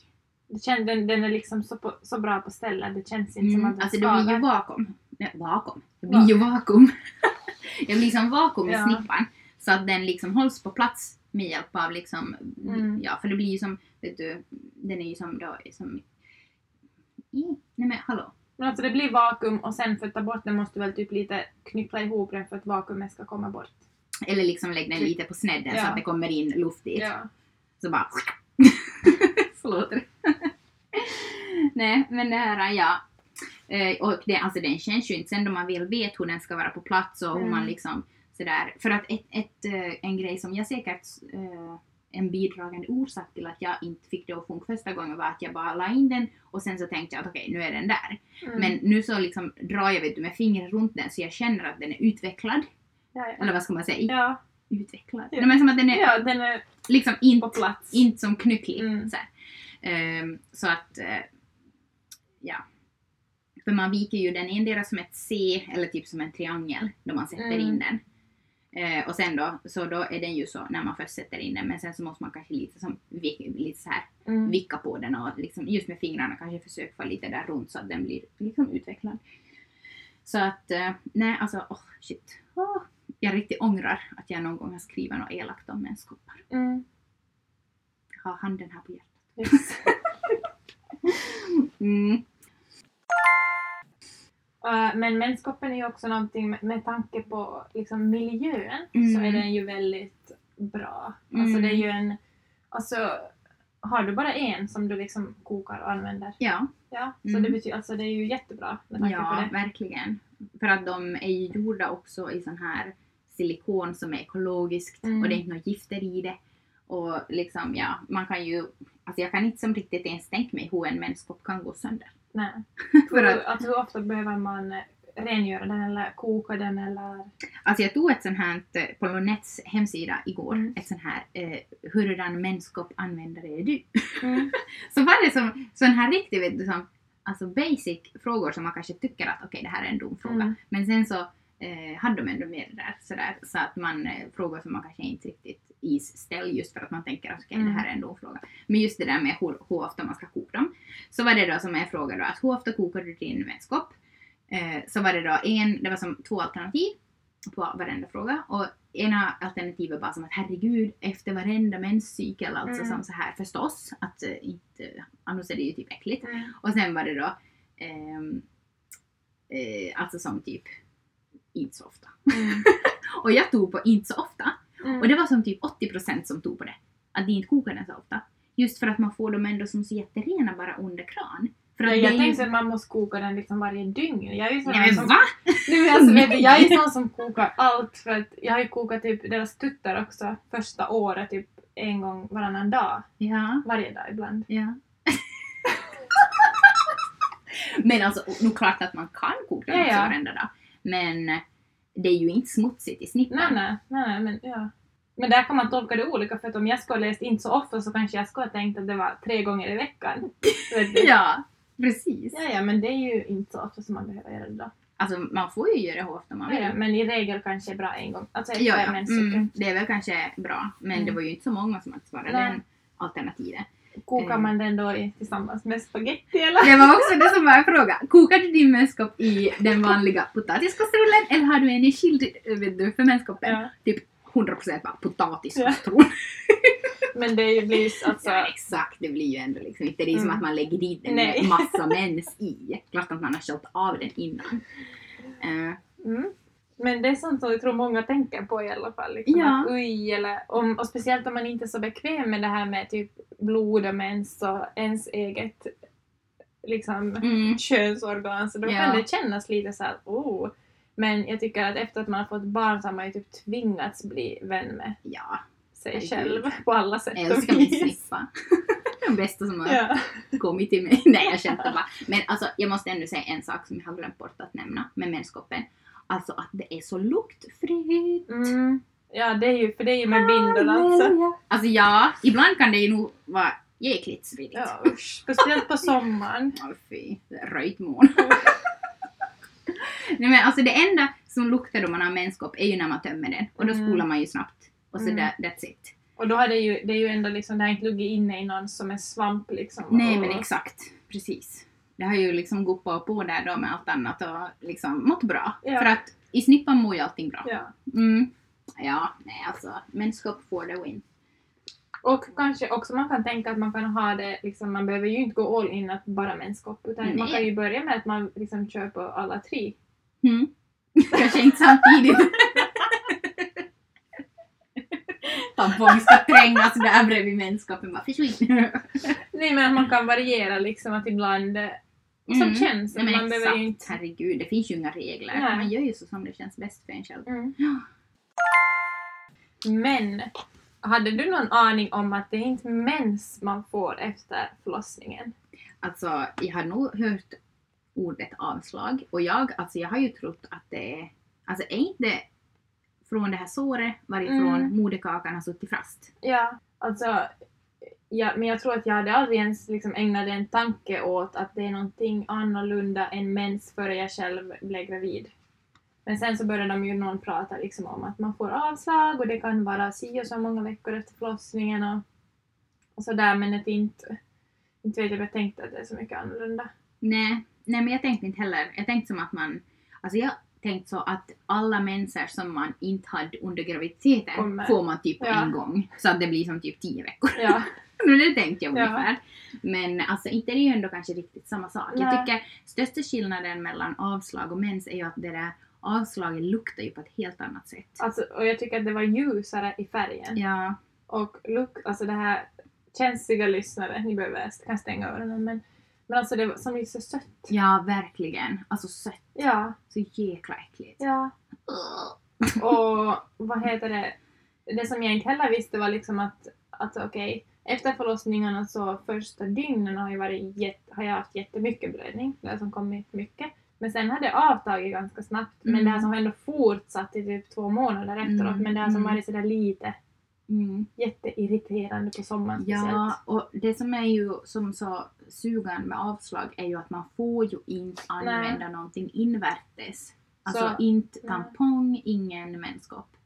Det känns, den, den är liksom så, på, så bra på stället, det känns inte som Mm. att den Alltså det blir ju vakuum. Nej, vakuum. Det blir ju vakuum. <laughs> det blir som vakuum i Ja. snippan. Så att den liksom hålls på plats med hjälp av liksom, Mm. ja för det blir ju som, vet du, den är ju som då, som, nej men hallå. Men alltså det blir vakuum och sen för att ta bort den måste du väl typ lite knyppla ihop den för att vakuumet ska komma bort. Eller liksom lägg den lite på snedden så Ja. att det kommer in luft dit. Ja. Så bara... Förlåt. <laughs> Nej, men det här, ja. Eh, Och det, alltså den känns ju inte sen då man väl vet hur den ska vara på plats och hur Mm. man liksom sådär. För att ett, ett, eh, en grej som jag säkert eh, en bidragande orsak till att jag inte fick det att funka första gången var att jag bara la in den och sen så tänkte jag att okej, nu är den där. Mm. Men nu så liksom drar jag vet du, med fingret runt den så jag känner att den är utvecklad. ja, ja. Eller vad ska man säga? Ja, Utvecklad? Ja. Nej, men som att den är ja, den är liksom inte inte som knycklig. Mm. Så, här. Ehm, så att, eh, ja. För man viker ju den endera som ett C eller typ som en triangel då man sätter Mm. in den. Eh, och sen då, så då är den ju så när man först sätter in den men sen så måste man kanske lite, som, lite så här Mm. vicka på den och liksom, just med fingrarna kanske försöka få lite där runt så att den blir liksom utvecklad. Så att, eh, nej alltså, åh shit. Åh, jag riktigt ångrar att jag någon gång har skrivit något elakt om menskoppar. Mm. Jag har handen här på hjärtat. Mm. Uh, men menskoppen är ju också någonting med, med tanke på liksom, miljön så Mm. är den ju väldigt bra. Mm. Alltså det är ju en... Alltså, har du bara en som du liksom kokar och använder? Ja, Ja, så Mm. det betyder alltså det är ju jättebra med tanke på ja det. verkligen. För att de är ju gjorda också i sån här silikon som är ekologiskt Mm. och det är inte något gifter i det. Och liksom ja, man kan ju, alltså jag kan inte som riktigt ens tänka mig hur en menskopp kan gå sönder. Nej. <laughs> För att, alltså, hur ofta behöver man eh, rengöra den eller koka den eller... alltså jag tog ett sånt här eh, på Lonets hemsida igår, Mm. ett sånt här eh, hurdan menskopp användare är du? Mm. <laughs> Så var det som sån här riktigt vet du, som, alltså basic frågor som man kanske tycker att okej det här är en dum fråga. Mm. Men sen så eh, hade de ändå med det där sådär så att man eh, frågor som man kanske inte riktigt isställ just för att man tänker att okej Mm. det här är en dum fråga. Men just det där med hur, hur ofta man ska koka dem. Så var det då som jag frågade då att hur ofta kokar du din menskopp? Eh, så var det då en, det var som två alternativ på varenda fråga och ena alternativet var som att herregud efter varenda menscykel alltså Mm. som så här förstås att eh, inte, annars är det ju typ äckligt. Mm. Och sen var det då ehm, eh, alltså som typ inte så ofta. Mm. <laughs> Och jag tog på inte så ofta. Mm. Och det var som typ 80% som tog på det. Att de inte kokar den så ofta. Just för att man får dem ändå som så jätterena bara under kran. För att jag är tänkte ju... att man måste koka den liksom varje dygn. Jag är ju sån Nej men som... va? Nej, men alltså, vet du, Nej. jag är <laughs> sån som kokar allt för att jag har ju kokat typ deras tuttar också första året typ en gång varannan dag. Ja, Varje dag ibland. ja. <laughs> men alltså, nog klart att man kan koka dem Ja, ja. varenda dag. Men det är ju inte smutsigt i snippan. Nej, nej, nej, men ja. Men där kan man tolka det olika för att om jag skulle ha läst inte så ofta så kanske jag skulle ha tänkt att det var tre gånger i veckan. <laughs> Ja, precis. ja, ja, men det är ju inte så ofta som man behöver göra det då. Alltså man får ju göra hur ofta man vill. Ja, men i regel kanske bra en gång. Alltså Ja, ja. Mm, det är väl kanske bra, men Mm. det var ju inte så många som hade svarat den alternativet. Kokar Eh. man den då i, tillsammans med spaghetti eller? Det var också det som var en fråga. Kokar du din menskopp i den vanliga potatiskastrullen eller har du en i skild eh, vet du, för menskoppen? Ja. Typ 100% bara potatiskastrull. <laughs> Men det blir ju alltså... Ja, exakt, det blir ju ändå liksom inte det är som Mm. att man lägger dit en Nej. massa mens <laughs> i. Klart att man har sköljt av den innan. Eh, Mm. Men det är sånt som jag tror många tänker på i alla fall. Liksom, Ja. att, oj, eller, om, och speciellt om man inte är så bekväm med det här med typ blod och mens och ens eget liksom, mm, könsorgan. Så då Ja. kan det kännas lite så här, oh. Men jag tycker att efter att man har fått barn så har man ju typ tvingats bli vän med ja, sig Herregud. själv på alla sätt jag och älskar min vis. snippa. Den bästa som har Ja. kommit till mig. Nej, jag skämtar bara. Men alltså, jag måste ändå säga en sak som jag har glömt bort att nämna med menskoppen. Alltså att det är så luktfritt. Mm. ja, det är ju, för det är ju med bindel alltså. Alltså ja, ibland kan det ju nog vara jäkligt svidigt. Ja, usch. Speciellt på sommaren. <laughs> Åh fy, det är röjt mån. <laughs> Nej men alltså det enda som luktar då man har menskopp är ju när man tömmer den. Och då Mm. spolar man ju snabbt. Och så Mm. that's it. Och då har det ju, det är ju ändå liksom, det har inte luggit inne i någon som är svamp liksom. Nej men exakt, precis. Det har ju liksom guppat på där då med allt annat och liksom mått bra. Ja. För att i snippan mår ju allting bra. Ja. Mm. Ja, nej alltså. Menskopp for the win. Och kanske också man kan tänka att man kan ha det, liksom, man behöver ju inte gå all in att bara menskopp utan man Nej. kan ju börja med att man liksom kör på alla tre. Mm. <laughs> Kanske inte samtidigt. <laughs> Tampong ska trängas där bredvid menskoppen. Bara försvinn. Nej men att man kan variera liksom att ibland som Mm. känns. Nej, man exakt. behöver ju inte... Herregud, det finns ju inga regler. Nej. Man gör ju så som det känns bäst för en själv. Mm. Ja. Men hade du någon aning om att det är inte mens man får efter förlossningen? Alltså, jag har nog hört ordet avslag och jag, alltså jag har ju trott att det är, alltså är inte från det här såret varifrån Mm. moderkakan har suttit fast? Ja, alltså ja, men jag tror att jag hade aldrig ens liksom ägnat en tanke åt att det är någonting annorlunda än mens före jag själv blev gravid. Men sen så började de ju någon prata liksom om att man får avslag och det kan vara si och så många veckor efter förlossningen och, och sådär men att inte, inte vet jag, jag tänkte att det är så mycket annorlunda. Nej, nej men jag tänkte inte heller. Jag tänkte som att man, alltså jag tänkte så att alla menser som man inte hade under graviditeten Kommer. får man typ Ja. en gång. Så att det blir som typ tio veckor. Ja, <laughs> <laughs> Men det tänkte jag Ja. ungefär. Men alltså inte det är ju ändå kanske riktigt samma sak. Jag Nej. tycker största skillnaden mellan avslag och mens är ju att det där avslaget luktar ju på ett helt annat sätt. alltså, och jag tycker att det var ljusare i färgen. Ja, Och look, alltså det här känsliga lyssnare, ni behöver kan stänga öronen men, men alltså det var som är så sött. ja verkligen. Alltså sött. Ja, Så jäkla äckligt. ja. Och vad heter det? Det som jag inte heller visste var liksom att, att okej, efter förlossningarna så första dygnen har, jag varit jätte, har jag haft jättemycket blödning, det som kommit mycket. Men sen har det avtagit ganska snabbt. Men Mm. det har som ändå fortsatt i typ två månader efteråt. Mm, Men det har som mm. varit sådär lite Mm. jätteirriterande på sommaren speciellt. Ja, och det som är ju som så sugan med avslag är ju att man får ju inte använda någonting invärtes. Alltså Så- inte nej. tampong, ingen menskopp.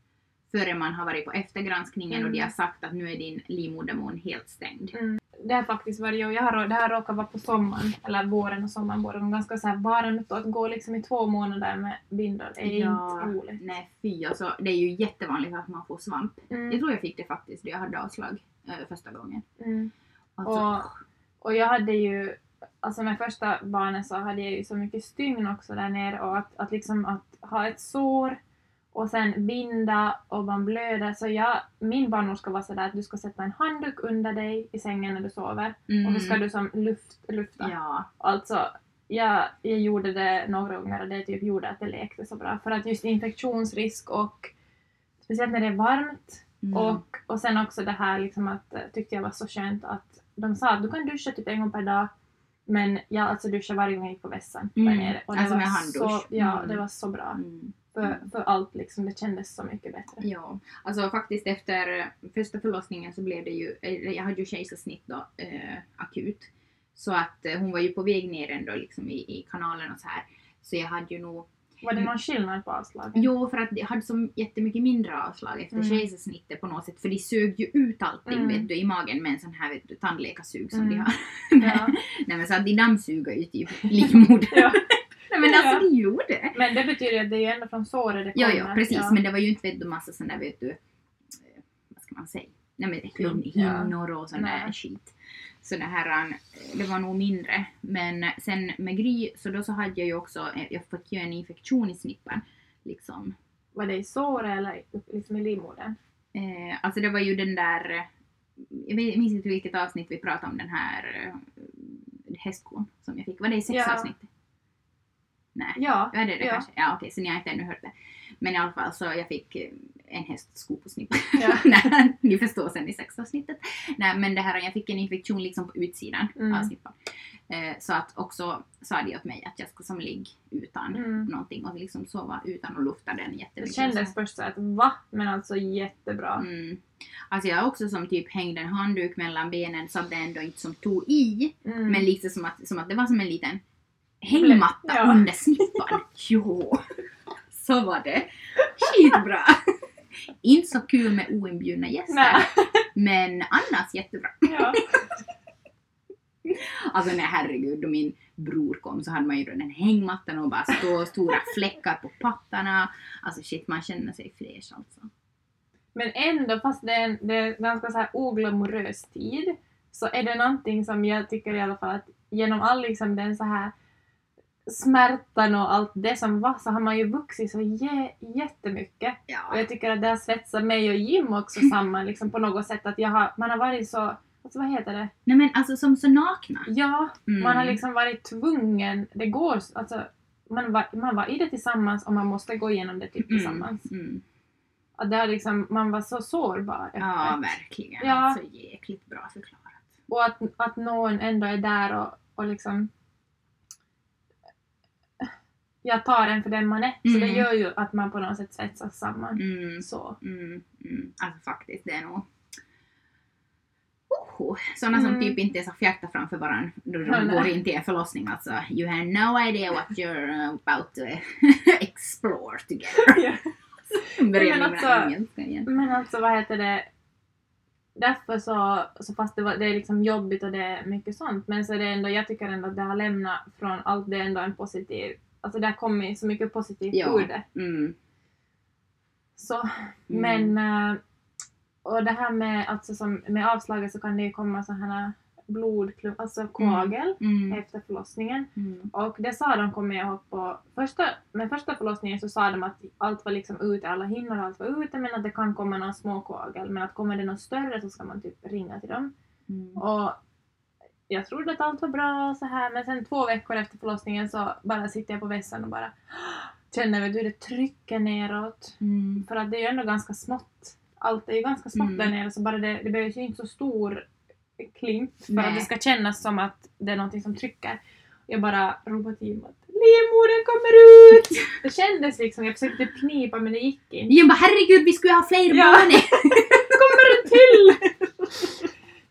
Förrän man har varit på eftergranskningen och de Mm. har sagt att nu är din livmodermun helt stängd. Det har faktiskt varit, jag har, det har råkat vara på sommaren, eller våren och sommaren båda gånger, ganska så här varmt och att gå liksom i två månader med bindel är Ja. inte roligt. Nej fy alltså, det är ju jättevanligt att man får svamp. Jag Mm. tror jag fick det faktiskt då jag hade avslag eh, första gången. Mm. Alltså, Och, och jag hade ju, alltså med första barnet så hade jag ju så mycket stygn också där nere och att, att liksom att ha ett sår och sen binda och man blöder. Så jag, min barnmorska var sådär att du ska sätta en handduk under dig i sängen när du sover mm, och så ska du som luft, lufta. Ja, Alltså, jag, jag gjorde det några gånger och det typ gjorde att det lekte så bra. För att just infektionsrisk och speciellt när det är varmt mm, och, och sen också det här liksom att eh, tyckte jag var så skönt att de sa att du kan duscha typ en gång per dag Men jag alltså duschade varje gång jag gick på vässan Mm. där nere. Och det Alltså var med handdusch. Så, ja, Mm. det var så bra. Mm. För, för allt liksom, det kändes så mycket bättre. Ja, alltså faktiskt efter första förlossningen så blev det ju, jag hade ju kejsarsnitt då, eh, akut. Så att eh, hon var ju på väg ner ändå liksom i, i kanalen och så här. Så jag hade ju nog, Var det någon skillnad på avslagen? jo för att jag hade så jättemycket mindre avslag efter Mm. kejsarsnittet på något sätt för de sög ju ut allting Mm. vet du, i magen med en sån här vet du, tandläkarsug som de Mm. har. <laughs> Ja. Nej men så att de dammsuger ju typ livmodern. <laughs> Ja. Nej men alltså Ja. de gjorde det. Men det betyder ju att det är ju ändå från såret det Ja, kommer. ja, precis. Ja. Men det var ju inte vet du, massa sån där, vet du, eh, vad ska man säga? Nej men hin, Ja. hinnor och sån där skit. Så det här, eh, det var nog mindre. Men sen med Gry, så då så hade jag ju också, eh, jag fick ju en infektion i snippan. Liksom. Var det i såret eller liksom i livmodern? Eh, alltså det var ju den där, jag minns inte vilket avsnitt vi pratade om den här hästkon som jag fick. Var det i sex Ja. avsnittet? Nej. Ja. Ja, det är det Ja. kanske. Ja, okej, så ni har inte ännu hört det. Men i alla fall så jag fick eh, en hästsko på snippan. Ja. <laughs> Nej, ni förstår sen i sexavsnittet. Nej, men det här, jag fick en infektion liksom på utsidan Mm. av snippan. Eh, så att också sa de åt mig att jag ska som ligga utan Mm. någonting och liksom sova utan och lufta den Det jättemycket. kändes först så att va? Men alltså jättebra. Mm. Alltså jag också som typ hängde en handduk mellan benen så att det ändå inte som tog i. Mm. Men liksom som att, som att det var som en liten hängmatta Ja. under snippan. Jo, så var det. Skitbra. Inte så kul med oinbjudna gäster, Nej. men annars jättebra. Ja. Alltså nej herregud, då min bror kom så hade man ju den hängmattan och bara stå, stora fläckar på pattarna. Alltså shit, man känner sig fräsch alltså. Men ändå, fast det är en, det är en ganska så här oglamorös tid, så är det någonting som jag tycker i alla fall att genom all liksom den så här smärtan och allt det som var så har man ju vuxit så jä- jättemycket. Och Ja. jag tycker att det har svetsat mig och Jim också <laughs> samman liksom på något sätt att jag har, man har varit så, alltså vad heter det? Nej men alltså som så nakna. Ja, Mm. man har liksom varit tvungen, det går, alltså man var, man var i det tillsammans och man måste gå igenom det typ tillsammans. Mm. Mm. Att det har liksom, man var så sårbar Ja, öppet. verkligen. Ja. Alltså jäkligt bra förklarat. Och att, att någon ändå är där och, och liksom jag tar en för den man är. Så det Mm. gör ju att man på något sätt svetsas samman. Mm. Så. Mm, mm. Alltså faktiskt, det är nog... Oho. Sådana som Mm. typ inte är så fjärta framför varandra då de nej. går in till en förlossning alltså. You have no idea what you're uh, about to <laughs> explore together. <laughs> Börjar men alltså-. Men alltså vad heter det? Därför så, så fast det, var, det är liksom jobbigt och det är mycket sånt men så är det ändå, jag tycker ändå att det har lämnat från allt det ändå en positiv, alltså det har kommit så mycket positivt Ja. ur det. Mm. Så, Mm. men eh, och det här med, alltså som, med avslaget så kan det ju komma sådana blodklump, alltså koagel Mm. efter förlossningen. Mm. Och det sa de, kommer jag ihåg, på första, med första förlossningen så sa de att allt var liksom ute, alla hinnor och allt var ute men att det kan komma någon små koagel. Men att kommer det något större så ska man typ ringa till dem. Mm. Och jag trodde att allt var bra och så här men sen två veckor efter förlossningen så bara sitter jag på vässan och bara känner vet du det trycker neråt. Mm. För att det är ju ändå ganska smått. Allt är ju ganska smått Mm. där nere så bara det, det behövs ju inte så stor klimp för Nej. att det ska kännas som att det är någonting som trycker. Jag bara ropade till Jim att livmodern kommer ut! <laughs> Det kändes liksom, jag försökte knipa men det gick inte. Jag bara herregud vi skulle ha fler Ja. barn! <laughs> kommer en till!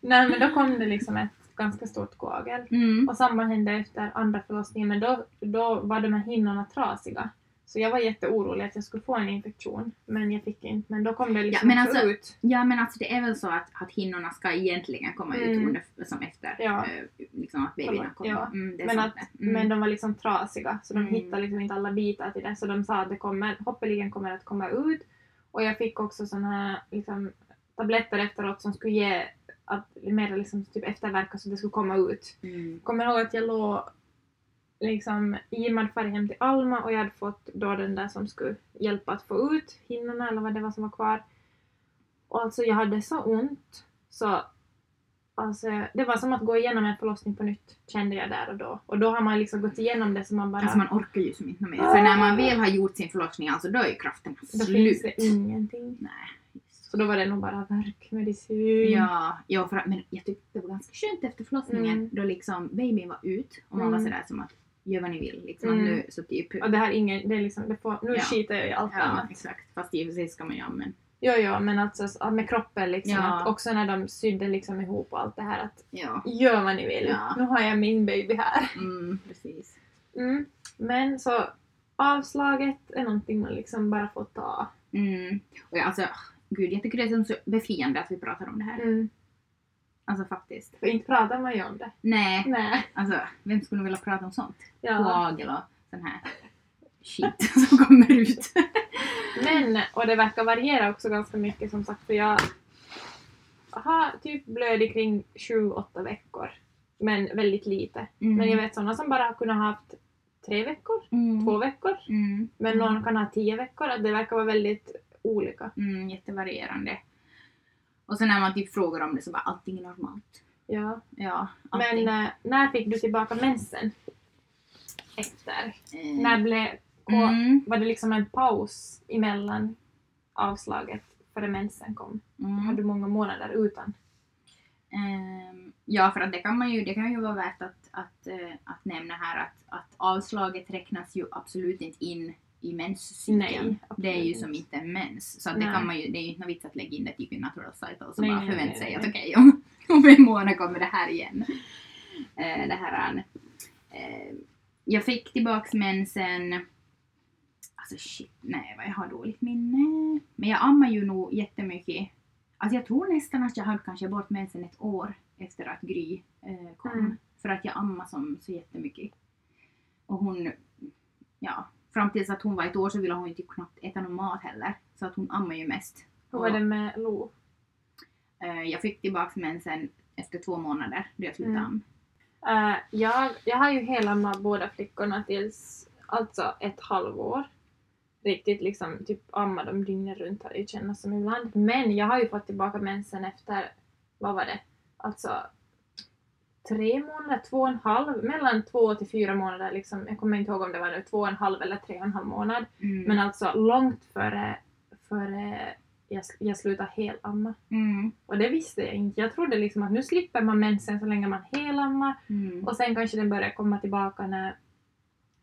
<laughs> Nej men då kom det liksom ett ganska stort koagel. Mm. Och samma hände efter andra förlossningen men då, då var de här hinnorna trasiga. Så jag var jätteorolig att jag skulle få en infektion men jag fick inte. Men då kom det liksom också alltså- ut. Ja men alltså det är väl så att, att hinnorna ska egentligen komma ut Mm. under, som efter Ja. eh, liksom att babyerna kommer. Ja. Mm, Men, att. Mm. men de var liksom trasiga så de Mm. hittade liksom inte alla bitar till det. Så de sa att det kommer, hoppeligen kommer att komma ut. Och jag fick också såna här liksom, tabletter efteråt som skulle ge att, mer liksom, typ efterverka så det skulle komma ut. Mm. kommer ihåg att jag låg liksom, Jim hade farit hem till Alma och jag hade fått då den där som skulle hjälpa att få ut hinnorna eller vad det var som var kvar. Och alltså jag hade så ont så alltså, det var som att gå igenom en förlossning på nytt kände jag där och då. Och då har man liksom gått igenom det så man bara Alltså man orkar ju som inte mer. För när man väl har gjort sin förlossning alltså då är ju kraften då slut. finns det ingenting. Nej. Så då var det nog bara värkmedicin. Ja, ja för, att- men jag tyckte det var ganska skönt efter förlossningen Mm. då liksom babyn var ut och man var Mm. sådär som att gör vad ni vill. Liksom, Mm. nu, så typ, Och det här är ingen, det är liksom, det får, nu Ja. skiter jag i allt ja, annat. exakt. Fast i och för sig ska man ju men Jo, jo, men alltså så- med kroppen liksom. Ja. Att också när de sydde liksom ihop och allt det här att ja. gör vad ni vill. Ja. Nu har jag min baby här. Mm, precis. Mm. Men så avslaget är någonting man liksom bara får ta. Mm. Och jag, alltså, gud jag tycker det är så befriande att vi pratar om det här. Mm. Alltså faktiskt. För inte pratar man ju om det. Nej, Nej. alltså vem skulle vilja prata om sånt? Ja. Koagel och sån här shit <laughs> som kommer ut. Men, och det verkar variera också ganska mycket som sagt för jag har typ blödigt kring 7-8 veckor. Men väldigt lite. Mm. Men jag vet sådana som bara har kunnat haft tre veckor, mm. två veckor. Mm. Men någon kan ha tio veckor. Att det verkar vara väldigt olika. Mm, jättevarierande. Och sen när man typ frågar om det så bara allting är normalt. Ja. Ja, allting. Men eh, när fick du tillbaka mensen? Efter? Eh, När blev, mm, var det liksom en paus emellan avslaget före mensen kom? mm. Hade du många månader utan? Ehm, ja, för att det kan, man ju, det kan ju vara värt att, att, eh, att nämna här att, att avslaget räknas ju absolut inte in i menscykeln. Nej, Det är ju som inte mens. Så det, kan man ju, det är ju inte vits att lägga in det typ i natural cycle och så Nej, bara förvänta nej, sig att okej om, <laughs> om en månad kommer det här igen. Eh, det här, eh, jag fick tillbaks mensen Alltså shit, nej vad jag har dåligt minne. Men jag ammar ju nog jättemycket. Alltså jag tror nästan att jag hade kanske bort mensen ett år efter att Gry eh, kom. Mm. För att jag ammar som så jättemycket. Och hon, ja, fram tills att hon var ett år så ville hon ju typ knappt äta någon mat heller. Så att hon ammar ju mest. Hur var det med Lo? eh, jag fick tillbaks mensen efter två månader då jag slutade Mm. amma. Eh, jag, jag har ju helammat båda flickorna tills alltså ett halvår. Riktigt liksom typ amma dem dygnet runt har det ju kännas som ibland. Men jag har ju fått tillbaka mensen efter, vad var det? Alltså tre månader, två och en halv, mellan två till fyra månader liksom. Jag kommer inte ihåg om det var nu två och en halv eller tre och en halv månad. Mm. Men alltså långt före, före jag, jag slutade helamma. mm. Och det visste jag inte. Jag trodde liksom att nu slipper man mensen så länge man helammar. Mm. Och sen kanske den börjar komma tillbaka när,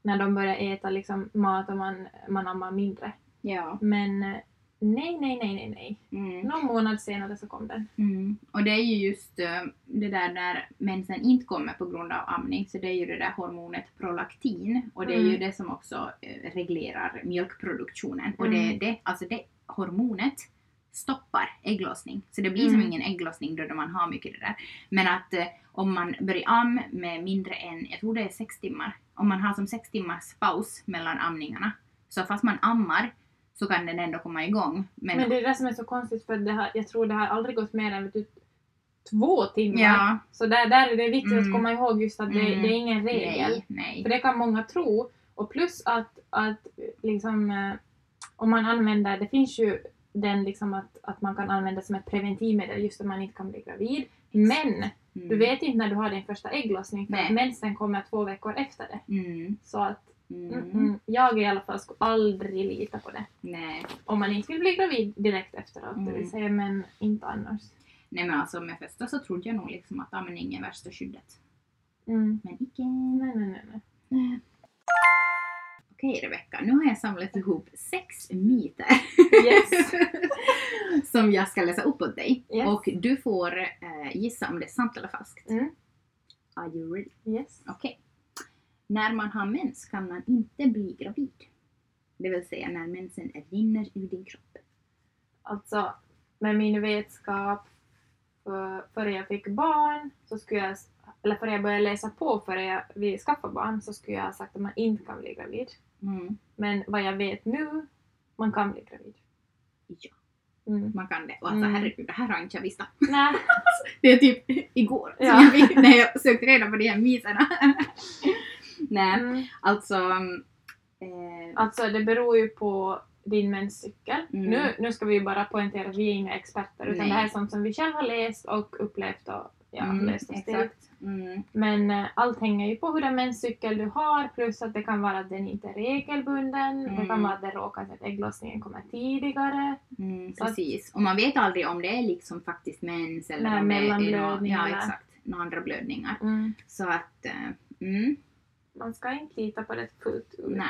när de börjar äta liksom mat och man, man ammar mindre. Ja. Men nej, nej, nej, nej, nej. Mm. Någon månad senare så kom den. Mm. Och det är ju just eh, det där när mensen inte kommer på grund av amning, så det är ju det där hormonet prolaktin och det är ju Mm. det som också eh, reglerar mjölkproduktionen. Och det, Mm. det, alltså det hormonet stoppar ägglossning. Så det blir som Mm. ingen ägglossning då man har mycket det där. Men att eh, om man börjar am med mindre än, jag tror det är sex timmar, om man har som sex timmars paus mellan amningarna, så fast man ammar så kan den ändå komma igång. Men, Men det är det som är så konstigt för det har, jag tror det har aldrig gått mer än du, två timmar. ja, Så där, där är det viktigt Mm. att komma ihåg just att det, Mm. det är ingen regel. nej, nej. För det kan många tro. Och plus att, att liksom, eh, om man använder, det finns ju den liksom att, att man kan använda som ett preventivmedel just om man inte kan bli gravid. Men Mm. du vet inte när du har din första ägglossning för Nej. mensen kommer två veckor efter det. Mm. Så att Mm. mm, mm, jag i alla fall skulle aldrig lita på det. Nej. Om man inte vill bli gravid direkt efteråt, det Mm. vill säga men inte annars. nej men alltså med första så trodde jag nog liksom att amning är värsta skyddet. Mm. Men icke. Nej, nej, nej. nej. Okej Rebecka, nu har jag samlat ihop sex myter. Yes. <laughs> som jag ska läsa upp åt dig. Yes. Och du får eh, gissa om det är sant eller falskt. Mm. Are you ready? Yes. Okej. När man har mens kan man inte bli gravid. Det vill säga när mensen rinner ur din kropp. Alltså, med min vetskap för, före jag fick barn, så skulle jag, eller före jag började läsa på före jag, vi skaffade barn, så skulle jag ha sagt att man inte kan bli gravid. Mm. Men vad jag vet nu, man kan bli gravid. Ja, Mm. man kan det. Och alltså Mm. herregud, det här har inte jag. Nej. <laughs> Det är typ igår Ja. jag när jag sökte reda på de här myterna. <laughs> Nej, Mm. alltså... Eh, Alltså det beror ju på din menscykel. Mm. Nu, nu ska vi bara poängtera att vi är inga experter utan Nej. det här är sånt som vi själva har läst och upplevt och ja, Mm, löst och exakt. Mm. Men eh, allt hänger ju på hur menscykel du har plus att det kan vara att den inte är regelbunden. Det Mm. kan vara att det råkar att ägglossningen kommer tidigare. Mm, Så att- precis. Och man vet aldrig om det är liksom faktiskt mens eller om det är några, ja, exakt, några andra blödningar. Mm. Så att, mm, Man ska inte lita på det fullt ut. nej.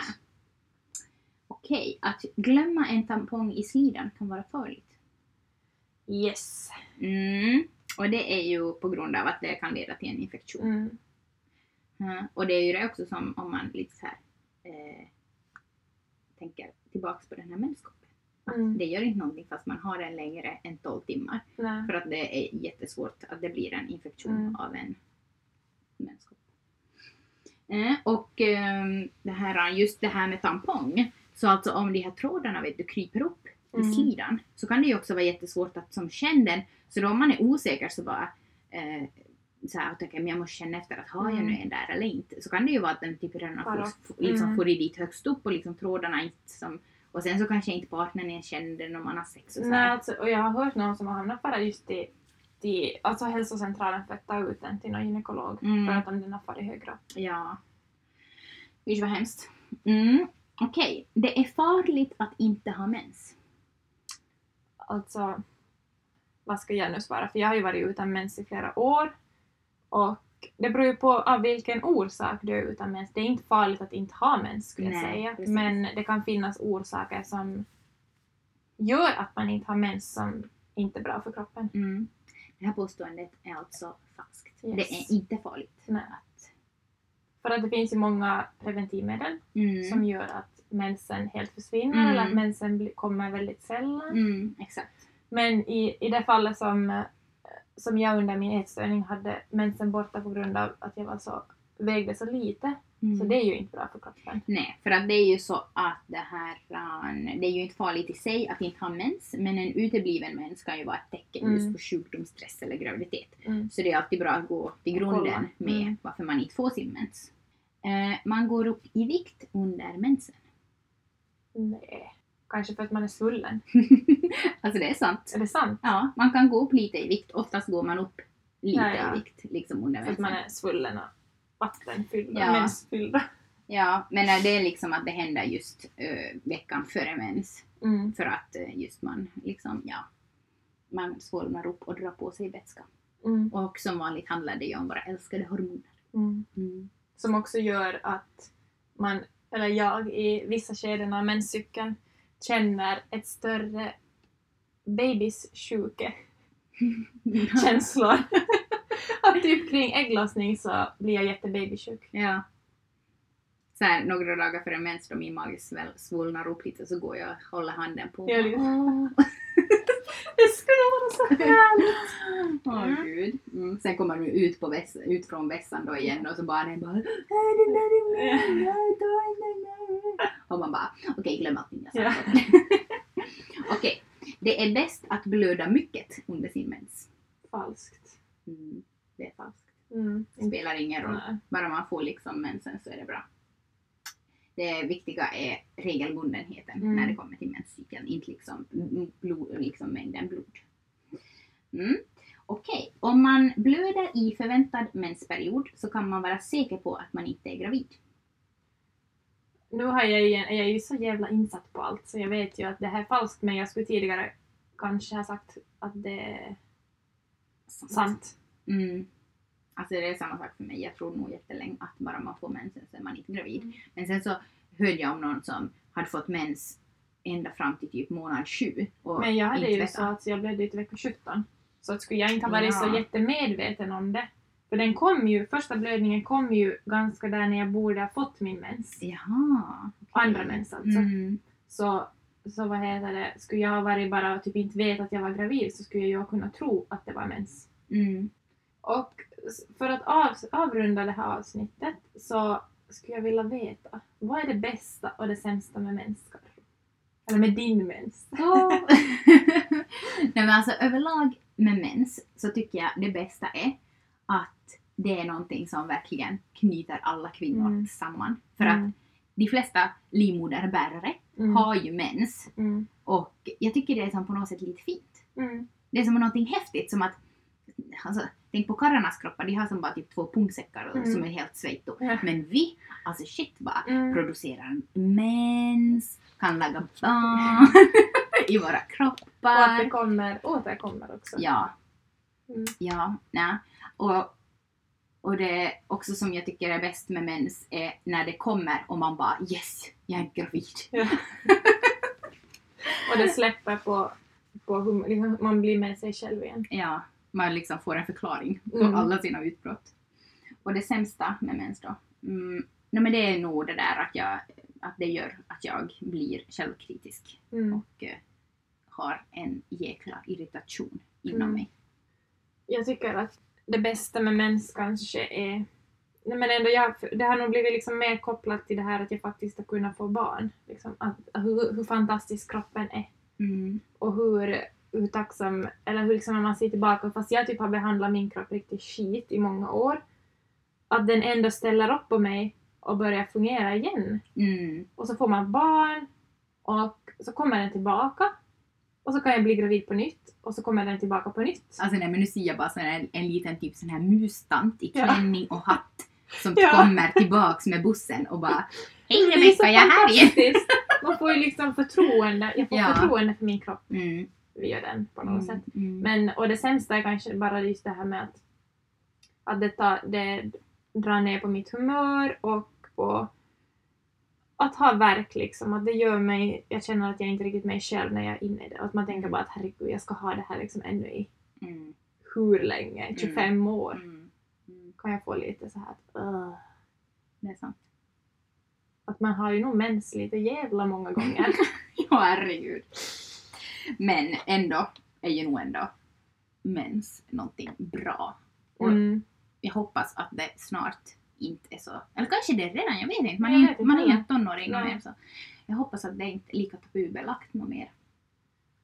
Okej, att glömma en tampong i slidan kan vara farligt. Yes. Mm. Och det är ju på grund av att det kan leda till en infektion. Mm. Mm. Och det är ju det också som om man lite så här eh, tänker tillbaks på den här menskoppen. Mm. Det gör inte någonting fast man har den längre än 12 timmar. Nej. För att det är jättesvårt att det blir en infektion Mm. av en menskopp. Eh, och ehm, det här, just det här med tampong. Så alltså om de här trådarna vet du, kryper upp i Mm. slidan så kan det ju också vara jättesvårt att som känna den. Så då om man är osäker så bara eh, så här, och tänker jag måste känna efter att har jag Mm. nu en där eller inte. Så kan det ju vara att den typ redan har liksom Mm. får i dit högst upp och liksom trådarna inte som och sen så kanske inte partnern ens känner den om man har sex och så Nej, alltså, och jag har hört någon som har hamnat bara just till, till alltså hälsocentralen för att ta ut den till någon gynekolog. Mm. För att om den har farit högre. Ja. Usch vad hemskt. Mm. Okej, det är farligt att inte ha mens. Alltså, vad ska jag nu svara? För jag har ju varit utan mens i flera år. Och det beror ju på av vilken orsak du är utan mens. Det är inte farligt att inte ha mens skulle jag Nej, säga. precis. Men det kan finnas orsaker som gör att man inte har mens som inte är bra för kroppen. Mm. Det här påståendet är alltså falskt. Yes. Det är inte farligt. Nej. Att, För att det finns ju många preventivmedel mm. som gör att mensen helt försvinner Mm. eller att mensen kommer väldigt sällan. Mm, exakt. Men i, i det fallet som, som jag under min ätstörning hade mensen borta på grund av att jag var så, vägde så lite. Mm. Så det är ju inte bra för kroppen. Nej, för att det är ju så att det här, äh, det är ju inte farligt i sig att inte ha mens, men en utebliven mens kan ju vara ett tecken Mm. just på sjukdom, stress eller graviditet. Mm. Så det är alltid bra att gå till grunden med Mm. varför man inte får sin mens. Eh, man går upp i vikt under mensen. Nej. Kanske för att man är svullen. <laughs> alltså det är sant. Är det sant? Ja, man kan gå upp lite i vikt. Oftast går man upp lite Ja, ja. i vikt liksom under För att mensen. man är svullen och vattenfylld och Ja. mensfylld. Ja, men det är liksom att det händer just eh, veckan före mens. Mm. För att eh, just man liksom, ja, man svullnar upp och drar på sig vätska. Mm. Och som vanligt handlar det ju om våra älskade hormoner. Mm. Mm. Som också gör att man, eller jag i vissa skeden av menscykeln känner ett större babys känslor. <laughs> <laughs> <laughs> typ kring ägglossning så blir jag jättebabysjuk. Ja. Så här, några dagar före mens då min mage svullnar upp lite så går jag och håller handen på. Ja, det- <laughs> Det skulle vara så härligt! Åh Mm. gud. Mm. Sen kommer du ut, på väss, ut från vässan då igen och så bara den bara "Nej, den där är min, jag tar den där." Och man bara okej glöm allting jag sa. Ja. <laughs> Okej, det är bäst att blöda mycket under sin mens. Falskt. Mm. Det är falskt. Mm. Det spelar ingen roll. Nej. Bara man får liksom mensen så är det bra. Det viktiga är regelbundenheten Mm. när det kommer till menscykeln, inte liksom, blod, liksom mängden blod. Mm. Okej, om man blöder i förväntad mensperiod så kan man vara säker på att man inte är gravid. Nu har jag ju, jag är ju så jävla insatt på allt så jag vet ju att det här är falskt men jag skulle tidigare kanske ha sagt att det är sant. Mm. Alltså det är samma sak för mig. Jag tror nog jättelänge att bara man får mensen så är man inte gravid. Mm. Men sen så hörde jag om någon som hade fått mens ända fram till typ månad 7. Och Men jag hade ju så att jag blev ut i vecka 17. Så att skulle jag inte ha varit så Ja. jättemedveten om det. För den kom ju, första blödningen kom ju ganska där när jag borde ha fått min mens. Jaha. okej. Andra mens alltså. Mm. Så, så vad heter det, skulle jag ha varit bara typ inte veta att jag var gravid så skulle jag ju kunna tro att det var mens. Mm. Och för att av, avrunda det här avsnittet så skulle jag vilja veta, vad är det bästa och det sämsta med? Karo? Eller med din mens? <laughs> Nej men alltså överlag med mens så tycker jag det bästa är att det är någonting som verkligen knyter alla kvinnor Mm. samman. För att de flesta livmoderbärare Mm. har ju mens Mm. och jag tycker det är som på något sätt lite fint. Mm. Det är som någonting häftigt som att alltså, tänk på karlarnas kroppar, de har som bara typ två pungsäckar Mm. som är helt svejto. Ja. Men vi, alltså shit bara, Mm. producerar mens, kan laga barn <laughs> i våra Och att det kroppar. kommer, återkommer också. Ja, Mm. ja, nej. Och, och det också som jag tycker är bäst med mens är när det kommer och man bara yes, jag är gravid. Ja. <laughs> och det släpper på, på hur man blir med sig själv igen. Ja, man liksom får en förklaring på Mm. alla sina utbrott. Och det sämsta med mens då? Mm, nej men det är nog det där att, jag, att det gör att jag blir självkritisk Mm. och eh, har en jäkla irritation inom Mm. mig. Jag tycker att det bästa med mens kanske är Nej, men ändå jag, det har nog blivit liksom mer kopplat till det här att jag faktiskt har kunnat få barn. Liksom, att, hur, hur fantastisk kroppen är. Mm. och hur, hur tacksam, eller hur liksom när man ser tillbaka, fast jag typ har behandlat min kropp riktigt skit i många år, att den ändå ställer upp på mig och börjar fungera igen. Mm. Och så får man barn och så kommer den tillbaka och så kan jag bli gravid på nytt och så kommer den tillbaka på nytt. Alltså nej men nu ser jag bara sån här, en liten typ sån här mustant i Ja. klänning och hatt som Ja. kommer tillbaks med bussen och bara Hej Rebecka, jag är här igen! Man får ju liksom förtroende, jag får Ja. förtroende för min kropp Mm. Via den på något sätt. Mm. Men, och det sämsta är kanske bara just det här med att, att det, tar, det drar ner på mitt humör och på att ha verk liksom. Att det gör mig, jag känner att jag inte riktigt mig själv när jag är inne i det. Och att man tänker bara att herregud, jag ska ha det här liksom ännu i Mm. hur länge? 25 år? Mm. Mm. Kan jag få lite så här att, "Ugh." Det är sant. att man har ju nog mens lite jävla många gånger. <laughs> Ja, herregud. Men ändå är ju nog ändå mens någonting bra. Och Mm. jag hoppas att det snart inte är så, eller kanske det är redan, jag vet inte. Man är, inte man är inte tonåring mer så. Jag hoppas att det inte är lika tabubelagt något mer.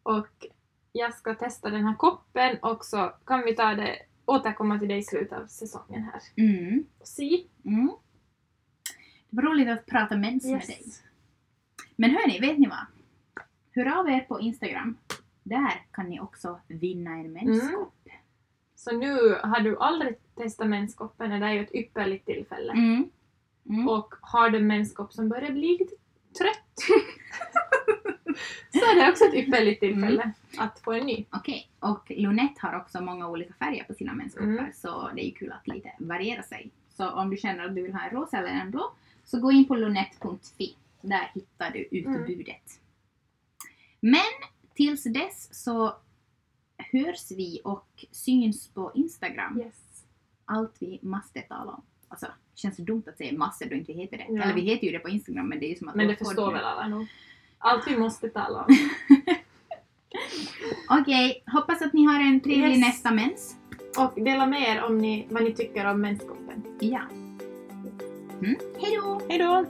Och jag ska testa den här koppen och så kan vi ta det, återkomma till det i slutet av säsongen här. Mm. Och se. Mm. Det var roligt att prata mens med dig. Yes. Men hörni, vet ni vad? Hör av er på Instagram. Där kan ni också vinna en menskopp. Så nu har du aldrig testat menskoppen, det är ju ett ypperligt tillfälle. Mm. Mm. Och har du menskopp som börjar bli lite trött <laughs> så är det också ett ypperligt tillfälle Mm. att få en ny. Okej, och Lunette har också många olika färger på sina menskoppar Mm. så det är ju kul att lite variera sig. Så om du känner att du vill ha en rosa eller en blå så gå in på lunette.fi. Där hittar du utbudet. Men tills dess så hörs vi och syns på Instagram. Yes. Allt vi måste tala om. Alltså, det känns så dumt att säga massor då inte vi heter det. Ja. Eller vi heter ju det på Instagram men det är ju som att Men det förstår väl alla nog. Allt vi måste tala om. <laughs> Okej, hoppas att ni har en trevlig Yes. nästa mens. Och dela med er om ni, vad ni tycker om menskoppen. Ja. Mm. Hej då! Hej då!